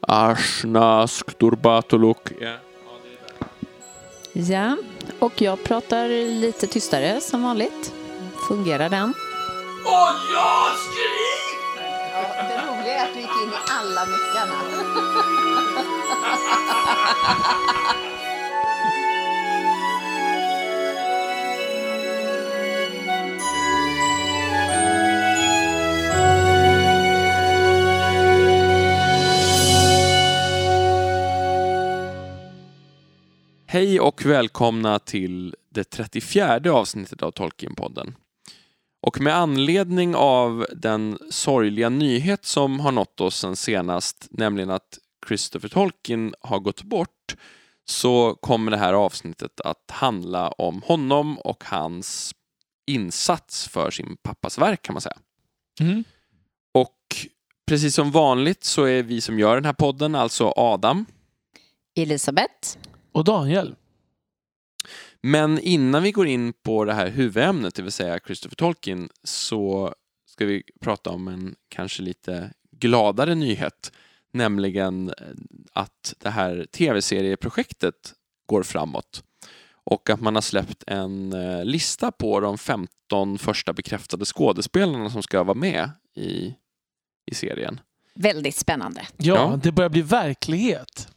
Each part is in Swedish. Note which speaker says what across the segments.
Speaker 1: Ashnask Durbatuluk. Ja.
Speaker 2: Ja, och jag pratar lite tystare som vanligt. Fungerar den?
Speaker 1: Och jag skriker!
Speaker 2: Ja, det roliga är att du gick in i alla mickarna.
Speaker 1: Hej och välkomna till det 34 avsnittet av Tolkienpodden. Och med anledning av den sorgliga nyhet som har nått oss sen senast, nämligen att Christopher Tolkien har gått bort, så kommer det här avsnittet att handla om honom och hans insats för sin pappas verk kan man säga.
Speaker 3: Mm.
Speaker 1: Och precis som vanligt så är vi som gör den här podden alltså Adam,
Speaker 2: Elisabeth.
Speaker 3: Och Daniel.
Speaker 1: Men innan vi går in på det här huvudämnet, det vill säga Christopher Tolkien, så ska vi prata om en kanske lite gladare nyhet, nämligen att det här tv-serieprojektet går framåt och att man har släppt en eh, lista på de 15 första bekräftade skådespelarna som ska vara med i, i serien.
Speaker 2: Väldigt spännande.
Speaker 3: Ja,
Speaker 1: Ja.
Speaker 3: det börjar bli verklighet.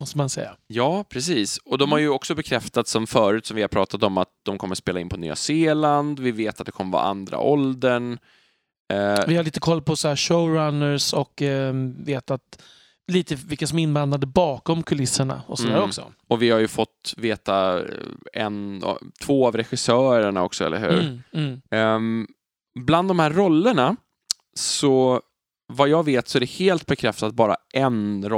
Speaker 3: Måste man säga.
Speaker 1: Ja, precis. Och de har ju också bekräftat som förut, som vi har pratat om, att de kommer spela in på Nya Zeeland. Vi vet att det kommer vara andra åldern. Eh,
Speaker 3: Vi har lite koll på så här showrunners och eh, vet att lite vilka som är inblandade bakom kulisserna och sådär
Speaker 1: Mm.
Speaker 3: också.
Speaker 1: och vi har ju fått veta eh, en, två av regissörerna också, eller hur?
Speaker 3: Mm, mm.
Speaker 1: Ehm, bland de här rollerna, så vad jag vet så är det helt bekräftat bara en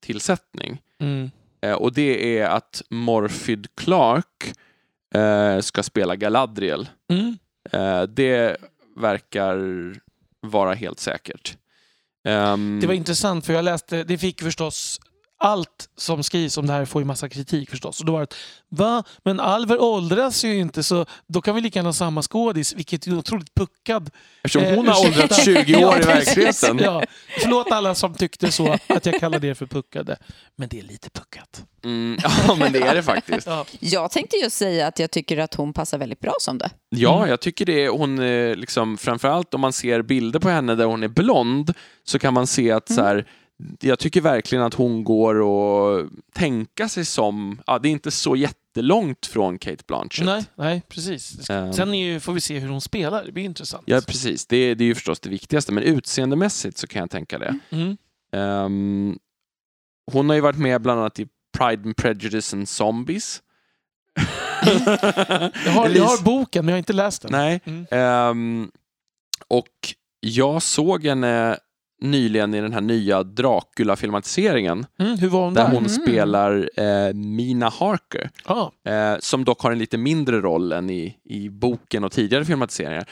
Speaker 1: rolltillsättning.
Speaker 3: Mm.
Speaker 1: Eh, och det är att Morfydd Clark eh, ska spela Galadriel.
Speaker 3: Mm.
Speaker 1: Eh, det verkar vara helt säkert. Ehm,
Speaker 3: Det var intressant för jag läste, det fick förstås allt som skrivs om det här får ju massa kritik förstås. Och då var det va? Men Alver åldras ju inte så då kan vi lika gärna ha samma skådis, vilket är otroligt puckad.
Speaker 1: eftersom
Speaker 3: Eh,
Speaker 1: hon har
Speaker 3: ursäkta.
Speaker 1: åldrats 20 år i verkligheten.
Speaker 3: Ja, förlåt alla som tyckte så, att jag kallade er för puckade. Men det är lite puckat.
Speaker 1: Mm, ja, men det är det faktiskt.
Speaker 3: Ja.
Speaker 2: Jag tänkte just säga att jag tycker att hon passar väldigt bra som det.
Speaker 1: Ja,
Speaker 3: Mm.
Speaker 1: jag tycker det. Hon är liksom, framförallt om man ser bilder på henne där hon är blond, så kan man se att så här, jag tycker verkligen att hon går och tänka sig som, ja, det är inte så jättelångt från Kate Blanchett.
Speaker 3: Nej, nej, precis. Ska-
Speaker 1: Ehm.
Speaker 3: Sen ju, får vi se hur hon spelar, det blir intressant.
Speaker 1: Ja, precis. Det, är- det är ju förstås det viktigaste, men utseendemässigt så kan jag tänka det.
Speaker 3: Mm.
Speaker 1: Ehm, hon har ju varit med bland annat i Pride and Prejudice and Zombies.
Speaker 3: Jag, har, jag har boken, men jag har inte läst den.
Speaker 1: Nej.
Speaker 3: Mm.
Speaker 1: Ehm, och jag såg henne nyligen i den här nya Dracula-filmatiseringen
Speaker 3: Mm, hur var hon
Speaker 1: där
Speaker 3: där?
Speaker 1: hon
Speaker 2: Mm.
Speaker 1: spelar eh, Mina Harker,
Speaker 3: Ja,
Speaker 1: eh, som dock har en lite mindre roll än i, i boken och tidigare filmatiseringar.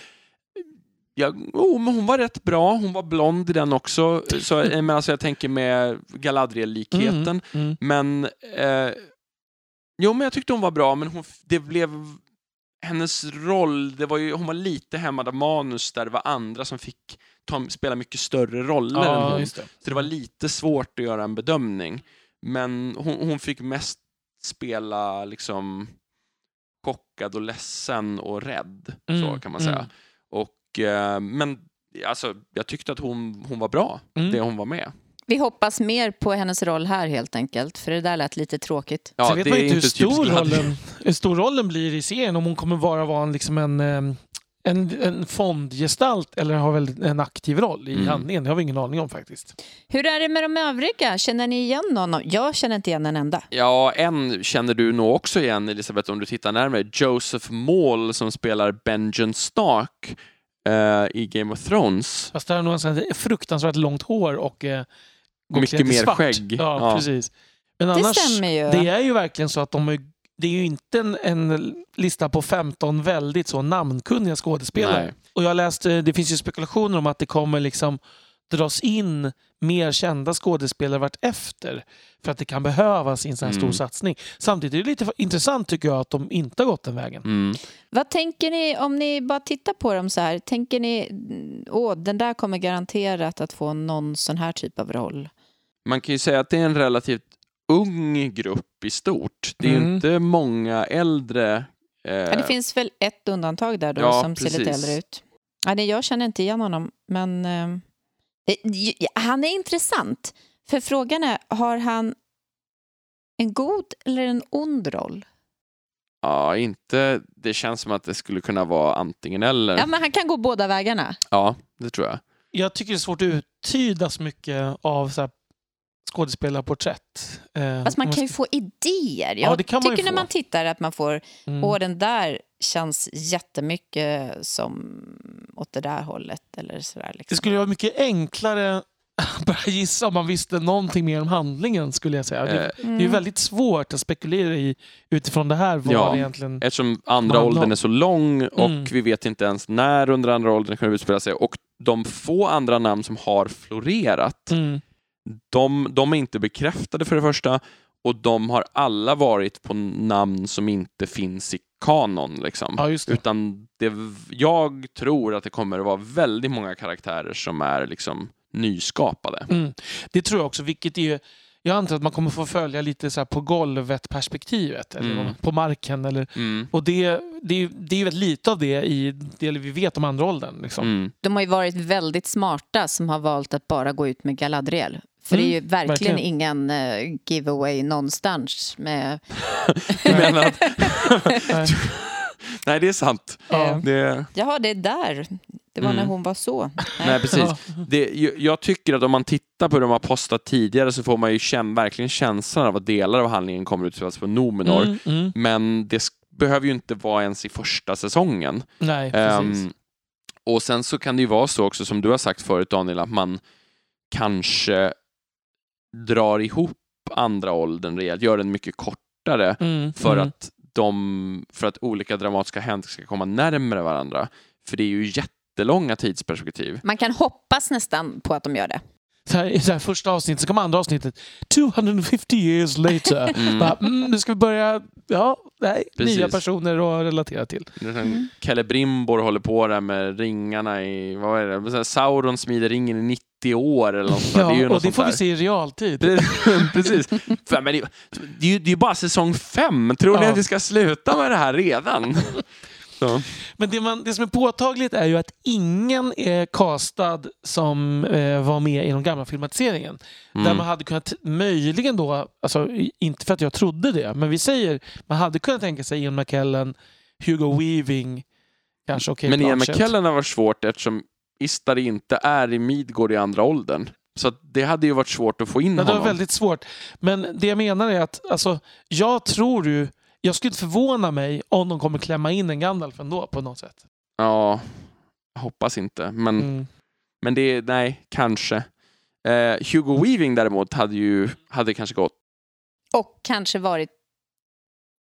Speaker 1: Ja, oh, men hon var rätt bra, hon var blond i den också, så, eh, men alltså jag tänker med Galadriel-likheten.
Speaker 3: mm.
Speaker 1: Men, eh, jo men jag tyckte hon var bra, men hon, det blev hennes roll, det var ju, hon var lite hämmad av manus där det var andra som fick ta, spela mycket större roller än
Speaker 3: Ja,
Speaker 1: hon.
Speaker 3: just det.
Speaker 1: Så det var lite svårt att göra en bedömning. Men hon, hon fick mest spela liksom chockad och ledsen och rädd, så
Speaker 3: Mm,
Speaker 1: kan man säga.
Speaker 3: mm.
Speaker 1: Och, eh, men alltså, jag tyckte att hon, hon var bra,
Speaker 3: Mm.
Speaker 1: det hon var med.
Speaker 2: Vi hoppas mer på hennes roll här helt enkelt, för det där lät lite tråkigt.
Speaker 1: Ja,
Speaker 3: Sen vet
Speaker 1: det
Speaker 3: man
Speaker 1: är
Speaker 3: inte hur stor, rollen, hur stor rollen blir i serien. Om hon kommer bara vara en, liksom en, eh, en, en fondgestalt eller har väl en aktiv roll i
Speaker 1: Mm.
Speaker 3: handlingen. Det har vi ingen aning om faktiskt.
Speaker 2: Hur är det med de övriga? Känner ni igen någon? Jag känner inte igen en enda.
Speaker 1: Ja, en känner du nog också igen, Elisabeth, om du tittar närmare. Joseph Maul som spelar Benjen Stark eh, i Game of Thrones.
Speaker 3: Fast där har nog en sån här fruktansvärt långt hår och eh,
Speaker 1: Mycket mer
Speaker 3: svart.
Speaker 1: skägg.
Speaker 3: Ja,
Speaker 1: Ja.
Speaker 3: precis. Men
Speaker 2: Det
Speaker 3: annars,
Speaker 2: stämmer ju.
Speaker 3: det är ju verkligen så att de är, det är ju inte en, en lista på 15 väldigt så namnkunniga skådespelare.
Speaker 1: Nej.
Speaker 3: Och jag läste, det finns ju spekulationer om att det kommer liksom dras in mer kända skådespelare vart efter för att det kan behövas i en sån här stor
Speaker 1: Mm.
Speaker 3: satsning. Samtidigt är det lite intressant tycker jag att de inte har gått den vägen.
Speaker 1: Mm.
Speaker 2: Vad tänker ni, om ni bara tittar på dem så här, tänker ni, åh, den där kommer garanterat att få någon sån här typ av roll?
Speaker 1: Man kan ju säga att det är en relativt ung grupp i stort. Det är ju
Speaker 3: Mm.
Speaker 1: inte många äldre. Eh,
Speaker 2: Ja, det finns väl ett undantag där då
Speaker 1: Ja,
Speaker 2: som ser lite
Speaker 1: precis.
Speaker 2: äldre ut. Ja, nej, jag känner inte igen honom, men eh, han är intressant. För frågan är, har han en god eller en ond roll?
Speaker 1: Ja, inte... Det känns som att det skulle kunna vara antingen eller.
Speaker 2: Ja, men han kan gå båda vägarna.
Speaker 1: Ja, det tror jag.
Speaker 3: Jag tycker det är svårt att uttyda så mycket av så här skådespelarporträtt. Eh,
Speaker 2: Fast man kan ju få idéer.
Speaker 3: Ja,
Speaker 2: Jag
Speaker 3: det kan man ju
Speaker 2: tycker när
Speaker 3: få.
Speaker 2: man tittar att man får,
Speaker 3: Mm.
Speaker 2: åh den där känns jättemycket som åt det där hållet. Eller sådär, liksom.
Speaker 3: Det skulle vara mycket enklare att börja gissa om man visste någonting mer om handlingen skulle jag säga. Det,
Speaker 1: Eh,
Speaker 3: det är ju väldigt svårt att spekulera i utifrån det här vad
Speaker 1: Ja.
Speaker 3: det egentligen...
Speaker 1: Eftersom andra
Speaker 3: Man-
Speaker 1: åldern är så lång och
Speaker 3: Mm.
Speaker 1: vi vet inte ens när under andra åldern det kommer utspela sig. Och de få andra namn som har florerat,
Speaker 3: Mm.
Speaker 1: De, de är inte bekräftade för det första och de har alla varit på namn som inte finns i kanon. Liksom.
Speaker 3: Ja, just det.
Speaker 1: Utan det, jag tror att det kommer att vara väldigt många karaktärer som är liksom nyskapade.
Speaker 3: Mm. Det tror jag också, vilket är... Jag antar att man kommer få följa lite så här på golvet-perspektivet, eller
Speaker 1: Mm.
Speaker 3: på marken. Eller,
Speaker 1: Mm.
Speaker 3: och det, det, är- det är väldigt lite av det i det vi vet om andra åldern. Liksom.
Speaker 1: Mm.
Speaker 2: De har ju varit väldigt smarta som har valt att bara gå ut med Galadriel. För det är ju verkligen,
Speaker 3: verkligen.
Speaker 2: ingen eh, giveaway någonstans. Med,
Speaker 1: Du menar att...
Speaker 3: Nej.
Speaker 1: Nej, det är sant.
Speaker 3: Ja.
Speaker 1: Det,
Speaker 2: Jaha, det är där. Det var
Speaker 1: Mm.
Speaker 2: när hon var så.
Speaker 1: nej, precis.
Speaker 3: Ja.
Speaker 1: Det, jag- tycker att om man tittar på hur de har postat tidigare så får man ju känn, verkligen känslan av att delar av handlingen kommer utspelas på Nomenor.
Speaker 3: Mm, mm.
Speaker 1: Men det behöver ju inte vara ens i första säsongen.
Speaker 3: Nej, precis.
Speaker 1: Ehm, och sen så kan det ju vara så också, som du har sagt förut Daniel, att man kanske drar ihop andra åldern rejält, gör den mycket kortare
Speaker 3: Mm,
Speaker 1: för,
Speaker 3: mm.
Speaker 1: att de, för att olika dramatiska händelser ska komma närmare varandra. För det är ju jättelånga tidsperspektiv.
Speaker 2: Man kan hoppas nästan på att de gör det.
Speaker 3: Så här, så här första avsnittet så kommer andra avsnittet 250 years later.
Speaker 1: Mm.
Speaker 3: Bara, mm, nu ska vi börja, ja, nej,
Speaker 1: Precis.
Speaker 3: nya personer att relatera till.
Speaker 1: Är som Celebrimbor håller på där med ringarna i, vad är det, här, Sauron smider ringen i 90 år eller något.
Speaker 3: Ja,
Speaker 1: det
Speaker 3: och det får vi
Speaker 1: där.
Speaker 3: se i realtid.
Speaker 1: Precis. Fan, men det, det, är ju, bara säsong fem. Tror ni
Speaker 3: Ja.
Speaker 1: att vi ska sluta med det här redan?
Speaker 3: Men det, man, det som är påtagligt är ju att ingen är castad som eh, var med i den gamla filmatiseringen. Där
Speaker 1: Mm.
Speaker 3: man hade kunnat, möjligen då, alltså, inte för att jag trodde det, men vi säger, man hade kunnat tänka sig Ian McKellen, Hugo Weaving, kanske okej
Speaker 1: Men Ian. McKellen har varit svårt eftersom Istari inte är i Midgård i andra åldern. Så det hade ju varit svårt att få in
Speaker 3: Ja, det var
Speaker 1: honom.
Speaker 3: väldigt svårt. Men det jag menar är att alltså, jag tror ju, jag skulle inte förvåna mig om de kommer klämma in en Gandalf ändå på något sätt.
Speaker 1: Ja, jag hoppas inte. Men,
Speaker 3: Mm.
Speaker 1: men det är, nej, kanske. Eh, Hugo Weaving däremot hade ju hade kanske gått.
Speaker 2: Och kanske varit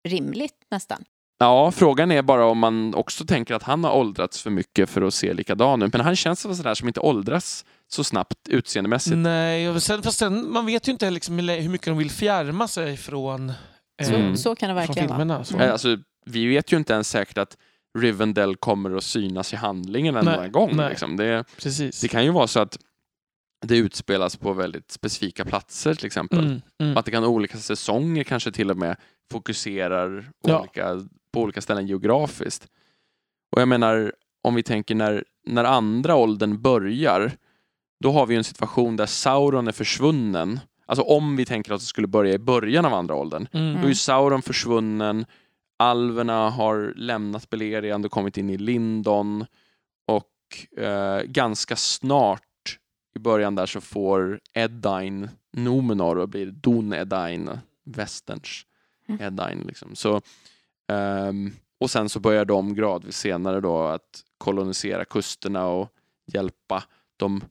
Speaker 2: rimligt nästan.
Speaker 1: Ja, frågan är bara om man också tänker att han har åldrats för mycket för att se likadan ut. Men han känns som sådär som inte åldras så snabbt utseendemässigt.
Speaker 3: Nej, och sen, fast sen, man vet ju inte liksom hur hur mycket de vill fjärma sig från,
Speaker 2: Så,
Speaker 1: Mm.
Speaker 2: så kan det verkligen vara.
Speaker 3: filmerna.
Speaker 1: Eh, Alltså, vi vet ju inte ens säkert att Rivendell kommer att synas i handlingen en
Speaker 3: Nej,
Speaker 1: gång.
Speaker 3: nej.
Speaker 1: Liksom. Det, det kan ju vara så att det utspelas på väldigt specifika platser till exempel.
Speaker 3: Mm, mm.
Speaker 1: Att det kan olika säsonger kanske till och med fokuserar
Speaker 3: Ja.
Speaker 1: olika, på olika ställen geografiskt. Och jag menar, om vi tänker när, när andra åldern börjar, då har vi ju en situation där Sauron är försvunnen. Alltså om vi tänker att det skulle börja i början av andra åldern.
Speaker 3: Mm.
Speaker 1: Då är Sauron försvunnen, alverna har lämnat Beleriand och kommit in i Lindon och eh, ganska snart i början där så får Edain Numenor och blir Don Edain, västerns
Speaker 2: Mm.
Speaker 1: Edain. Liksom. Så, ehm, och sen så börjar de gradvis senare då att kolonisera kusterna och hjälpa de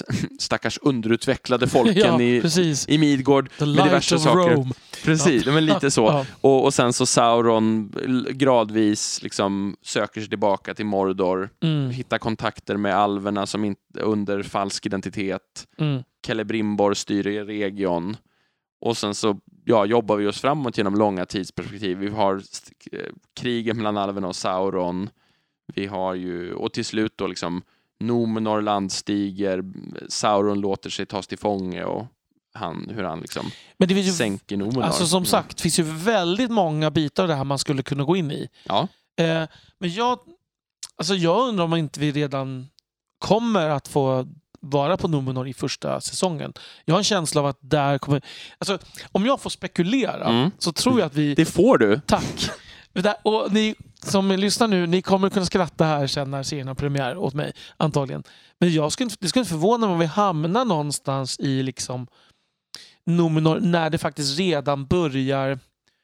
Speaker 1: stackars underutvecklade folken
Speaker 3: ja,
Speaker 1: i,
Speaker 3: precis.
Speaker 1: i Midgård.
Speaker 3: The
Speaker 1: med diverse saker.
Speaker 3: Rome.
Speaker 1: Precis, men lite så.
Speaker 3: Ja.
Speaker 1: Och, och sen så Sauron gradvis liksom söker sig tillbaka till Mordor,
Speaker 3: Mm,
Speaker 1: hittar kontakter med alverna som inte under falsk identitet.
Speaker 3: mm.
Speaker 1: Celebrimbor styr i region. Och sen så ja, jobbar vi oss framåt genom långa tidsperspektiv. Vi har eh, krigen mellan alverna och Sauron. Vi har ju, och till slut då liksom Numenor landstiger, Sauron låter sig tas till fånge och han, hur han liksom
Speaker 3: Men det finns ju,
Speaker 1: sänker Numenor.
Speaker 3: alltså som sagt, det finns ju väldigt många bitar av det här man skulle kunna gå in i.
Speaker 1: Ja.
Speaker 3: Eh, men jag, alltså jag undrar om inte vi redan kommer att få vara på Numenor i första säsongen. Jag har en känsla av att där kommer... Alltså, om jag får spekulera
Speaker 1: Mm.
Speaker 3: så tror jag att vi...
Speaker 1: Det får du.
Speaker 3: Tack! Där- Och ni som lyssnar nu, ni kommer kunna skratta här sen när serien har premiär åt mig, antagligen. Men jag skulle, inte- det skulle inte förvåna mig om vi hamnar någonstans i liksom Numenor när det faktiskt redan börjar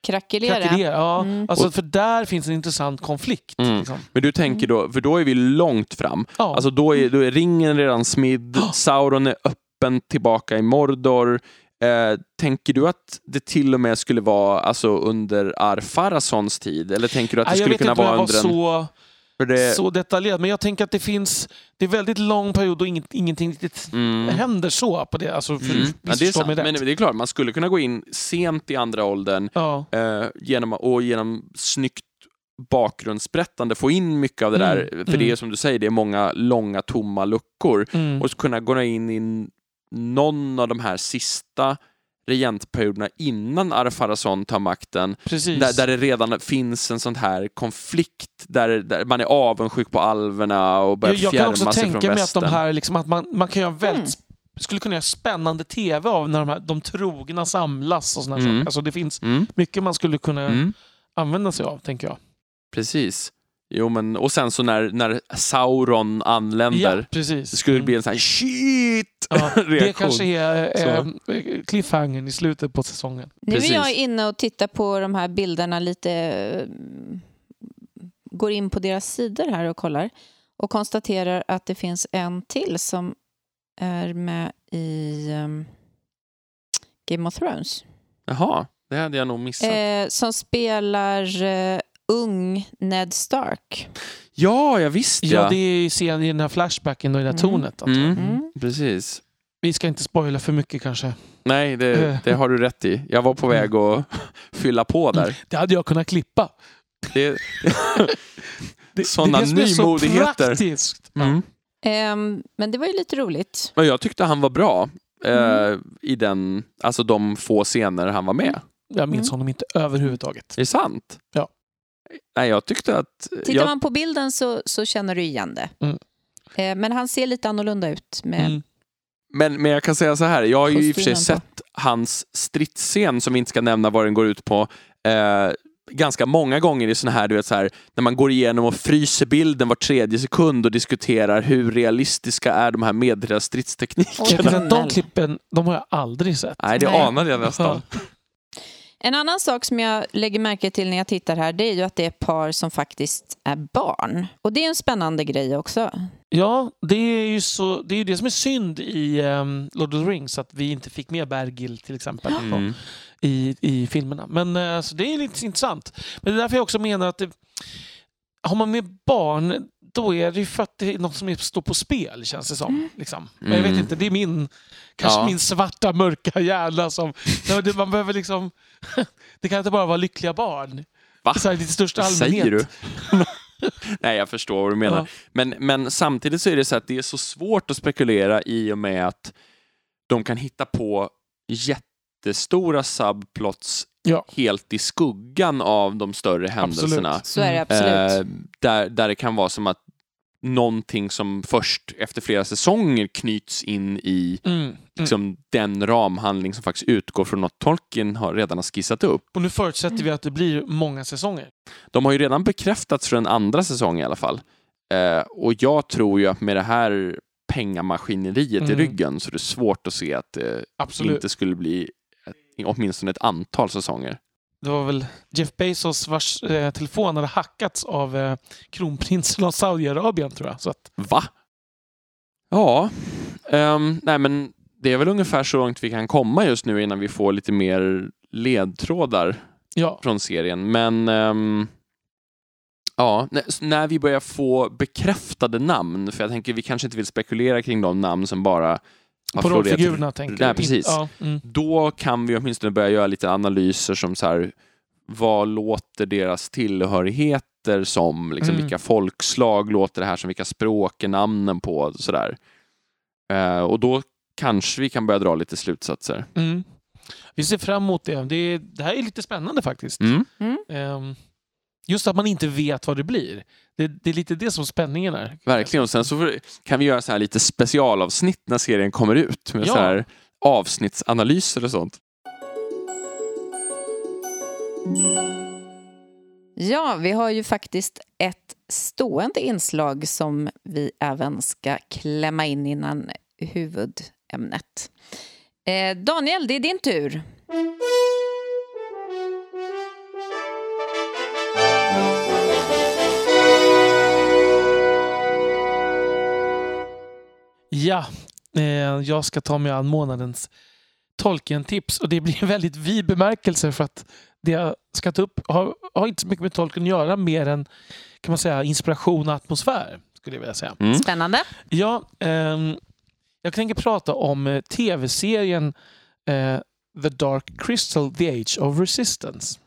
Speaker 2: Krackelera.
Speaker 3: krackelera. Ja,
Speaker 2: Mm.
Speaker 3: alltså, för där finns en intressant konflikt.
Speaker 1: Mm.
Speaker 3: Liksom.
Speaker 1: Men du tänker då, för då är vi långt fram.
Speaker 3: Ja.
Speaker 1: Alltså då är, då är ringen redan smidd, Sauron är öppen tillbaka i Mordor. Eh, tänker du att det till och med skulle vara alltså, under Ar-Pharasons tid? Eller tänker du att det
Speaker 3: Nej,
Speaker 1: skulle kunna vara
Speaker 3: var
Speaker 1: under en...
Speaker 3: så,
Speaker 1: det,
Speaker 3: så detaljerad, men jag tänker att det finns... Det är väldigt lång period och inget, ingenting riktigt
Speaker 1: mm.
Speaker 3: händer så på det. Alltså, för,
Speaker 1: Mm. Ja, det är sant.
Speaker 3: mig
Speaker 1: Men
Speaker 3: rätt.
Speaker 1: det är klart, man skulle kunna gå in sent i andra åldern
Speaker 3: Ja.
Speaker 1: eh, genom, och genom snyggt bakgrundsberättande få in mycket av det
Speaker 3: Mm,
Speaker 1: där. För det är
Speaker 3: mm.
Speaker 1: som du säger, det är många långa tomma luckor.
Speaker 3: Mm.
Speaker 1: och kunna gå in i någon av de här sista regentperioderna innan Ar-Pharazôn tar makten, där, där det redan finns en sån här konflikt, där, där man är avundsjuk på alverna och börjar
Speaker 3: jag, jag kan
Speaker 1: fjärma
Speaker 3: också
Speaker 1: sig från
Speaker 3: tänka mig att de här, liksom, att man, man kan göra väldigt,
Speaker 2: Mm.
Speaker 3: skulle kunna göra spännande tv av när de, här, de trogna samlas och såna här
Speaker 1: Mm.
Speaker 3: saker. Alltså, det finns
Speaker 1: Mm,
Speaker 3: mycket man skulle kunna
Speaker 1: mm,
Speaker 3: använda sig av, tänker jag.
Speaker 1: precis. Jo, men, och sen så när, när Sauron anländer,
Speaker 3: Ja, precis.
Speaker 1: det skulle det
Speaker 3: Mm.
Speaker 1: bli en sån här shit
Speaker 3: Ja. Det kanske är eh, cliffhangern i slutet på säsongen.
Speaker 2: Nu är jag inne och tittar på de här bilderna lite... eh, Går in på deras sidor här och kollar och konstaterar att det finns en till som är med i ehm, Game of Thrones.
Speaker 1: Jaha, det hade jag nog missat.
Speaker 2: Eh, som spelar eh, ung Ned Stark.
Speaker 1: ja, jag visste
Speaker 3: Ja,
Speaker 1: ja.
Speaker 3: det är ju scenen i den här flashbacken och i det här
Speaker 2: Mm.
Speaker 3: tornet. jag.
Speaker 1: Mm,
Speaker 2: Mm.
Speaker 1: precis.
Speaker 3: Vi ska inte spoila för mycket kanske.
Speaker 1: Nej, det, det har du rätt i. Jag var på väg att fylla på där.
Speaker 3: Det hade jag kunnat klippa.
Speaker 1: Det,
Speaker 3: Det,
Speaker 1: Såna
Speaker 3: det är det är så
Speaker 1: nymodigheter.
Speaker 3: praktiskt.
Speaker 1: Mm.
Speaker 2: Ehm, men det var ju lite roligt.
Speaker 1: Och jag tyckte han var bra eh,
Speaker 2: Mm.
Speaker 1: i den, alltså de få scener han var med.
Speaker 3: Jag minns
Speaker 2: Mm.
Speaker 3: honom inte överhuvudtaget.
Speaker 1: Är det sant?
Speaker 3: Ja.
Speaker 1: Nej, jag tyckte att...
Speaker 2: Tittar
Speaker 1: Jag,
Speaker 2: man på bilden så, så känner du igen det.
Speaker 3: Mm.
Speaker 2: Eh, men han ser lite annorlunda ut. Med,
Speaker 3: Mm.
Speaker 1: men, men jag kan säga så här, jag har ju i och för sig sett hans stridsscen, som vi inte ska nämna vad den går ut på, eh, ganska många gånger i såna här, du vet så här, när man går igenom och fryser bilden var tredje sekund och diskuterar hur realistiska är de här medeltida stridsteknikerna.
Speaker 3: Att de klippen, de har jag aldrig sett.
Speaker 1: Nej, det
Speaker 2: Nej.
Speaker 1: anade jag nästan.
Speaker 2: En annan sak som jag lägger märke till när jag tittar här det är ju att det är par som faktiskt är barn. Och det är en spännande grej också.
Speaker 3: Ja, det är ju så, det, är ju det som är synd i um, Lord of the Rings, att vi inte fick med Bergil till exempel
Speaker 1: Mm.
Speaker 3: i, i filmerna. Men alltså, det är lite intressant. Men det är därför jag också menar att det, har man med barn, då är det ju för att det är något som står på spel, känns det som. Liksom. Men jag vet
Speaker 1: Mm.
Speaker 3: inte, det är min, kanske
Speaker 1: Ja.
Speaker 3: min svarta, mörka hjärna som... Det, man behöver liksom... Det kan inte bara vara lyckliga barn.
Speaker 1: Va?
Speaker 3: Så här, i största
Speaker 1: Vad
Speaker 3: allmänhet.
Speaker 1: säger du? Nej, jag förstår vad du menar.
Speaker 3: Ja.
Speaker 1: Men, men samtidigt så är det så att det är så svårt att spekulera i och med att de kan hitta på jättestora subplots
Speaker 3: Ja.
Speaker 1: helt i skuggan av de större händelserna.
Speaker 2: Så är det
Speaker 3: Mm.
Speaker 2: absolut.
Speaker 1: Eh, där, där det kan vara som att någonting som först efter flera säsonger knyts in i
Speaker 3: Mm. Mm.
Speaker 1: liksom, den ramhandling som faktiskt utgår från något Tolkien har, redan har skissat upp.
Speaker 3: Och nu förutsätter vi att det blir många säsonger.
Speaker 1: De har ju redan bekräftats för en andra säsong i alla fall. Eh, och jag tror ju att med det här pengamaskineriet i
Speaker 3: Mm.
Speaker 1: ryggen så är det svårt att se att det
Speaker 3: Absolut.
Speaker 1: inte skulle bli ett, åtminstone ett antal säsonger.
Speaker 3: Det var väl Jeff Bezos vars eh, telefon hade hackats av eh, kronprinsen av Saudiarabien tror jag. Så att,
Speaker 1: Va? Ja, Ehm, nej, men det är väl ungefär så långt vi kan komma just nu innan vi får lite mer ledtrådar
Speaker 3: Ja,
Speaker 1: från serien. Men ehm, ja, när, när vi börjar få bekräftade namn, för jag tänker vi kanske inte vill spekulera kring de namn som bara har
Speaker 3: på
Speaker 1: florerat.
Speaker 3: rollfigurerna tänker
Speaker 1: Nej,
Speaker 3: jag.
Speaker 1: precis.
Speaker 3: Ja, mm.
Speaker 1: Då kan vi åtminstone börja göra lite analyser som så här, vad låter deras tillhörigheter som? Liksom,
Speaker 3: Mm.
Speaker 1: Vilka folkslag låter det här som? Vilka språk är namnen på? Sådär. Eh, och då kanske vi kan börja dra lite slutsatser.
Speaker 3: Mm. Vi ser fram emot det. det. är- Det här är lite spännande faktiskt.
Speaker 1: Mm.
Speaker 3: Just att man inte vet vad det blir. Det, det är lite det som spänningen är.
Speaker 1: Verkligen. Och sen så får- kan vi göra så här lite specialavsnitt när serien kommer ut. Med
Speaker 3: Ja.
Speaker 1: så här avsnittsanalyser och sånt.
Speaker 2: Ja, vi har ju faktiskt ett stående inslag som vi även ska klämma in innan huvudämnet. Eh, Daniel, det är din tur.
Speaker 3: Ja, eh, jag ska ta mig an månadens Tolkien-tips och det blir en väldigt vid bemärkelse för att det jag ska ta upp har, har inte så mycket med Tolkien att göra mer än kan man säga, inspiration och atmosfär. skulle jag vilja säga.
Speaker 1: Mm.
Speaker 2: Spännande.
Speaker 3: Ja, ehm, jag tänker prata om eh, tv-serien eh, The Dark Crystal, The Age of Resistance.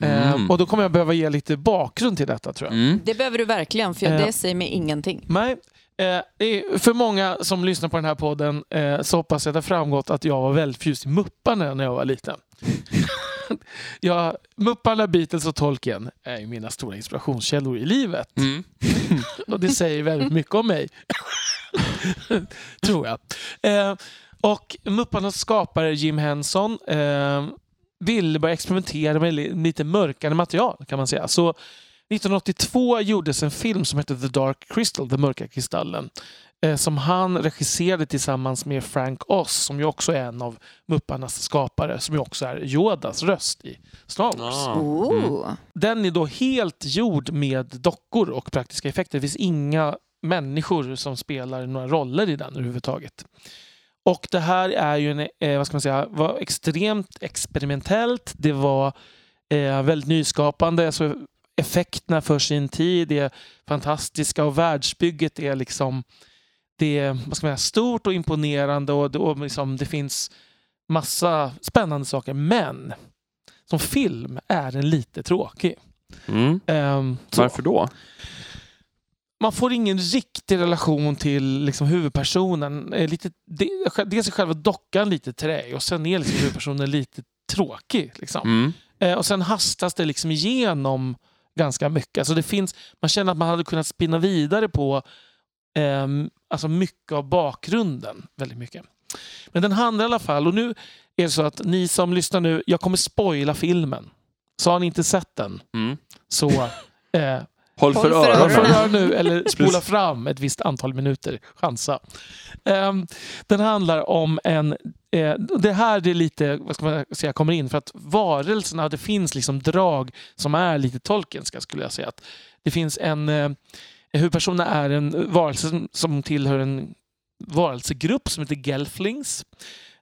Speaker 3: Eh,
Speaker 1: Mm.
Speaker 3: och då kommer jag behöva ge lite bakgrund till detta tror jag.
Speaker 1: Mm.
Speaker 2: Det behöver du verkligen, för
Speaker 3: Eh.
Speaker 2: det säger mig ingenting.
Speaker 3: Nej, eh, för många som lyssnar på den här podden eh, så hoppas jag att det har framgått att jag var väldigt förtjust i Mupparna när jag var liten. jag, Mupparna, Beatles och Tolkien är ju mina stora inspirationskällor i livet.
Speaker 1: Mm.
Speaker 3: Och det säger väldigt mycket om mig. Tror jag. Eh, och Mupparnas skapare Jim Henson ville börja experimentera med li- lite mörkare material kan man säga. Så 1982 gjordes en film som hette The Dark Crystal, Den mörka kristallen. Eh, som han regisserade tillsammans med Frank Oz som ju också är en av Mupparnas skapare. Som ju också är Yodas röst i Star Wars.
Speaker 1: Ah. Mm.
Speaker 2: Oh.
Speaker 3: Den är då helt gjord med dockor och praktiska effekter. Det finns inga människor som spelar några roller i den överhuvudtaget. Och det här är ju en, eh, vad ska man säga, var extremt experimentellt. Det var eh, väldigt nyskapande. Alltså, effekterna för sin tid är fantastiska och världsbygget är liksom det är, vad ska man säga, stort och imponerande och, det- och liksom, det finns massa spännande saker. Men som film är den lite tråkig.
Speaker 1: Mm.
Speaker 3: Så
Speaker 1: Varför då?
Speaker 3: man får ingen riktig relation till liksom, huvudpersonen. Eh, Lite, de- dels är själva dockan lite träig och sen är liksom, huvudpersonen lite tråkig. Liksom.
Speaker 1: Mm.
Speaker 3: Eh, och sen hastas det liksom igenom ganska mycket. Alltså det finns, man känner att man hade kunnat spinna vidare på ehm, alltså mycket av bakgrunden. Väldigt mycket. Men den handlar i alla fall, och nu är det så att ni som lyssnar nu, jag kommer spoila filmen. Så har ni inte sett den,
Speaker 1: Mm.
Speaker 3: så eh,
Speaker 1: Håll för
Speaker 2: Håll för
Speaker 1: öronen.
Speaker 3: Nu eller spola fram ett visst antal minuter. Chansa. Ehm, den handlar om en eh, det här det är lite, vad ska man säga, kommer in för att varelserna, det finns liksom drag som är lite Tolkienska skulle jag säga. Att det finns en... Eh, huvudpersonen är en varelse som, som tillhör en varelsegrupp som heter Gelflings.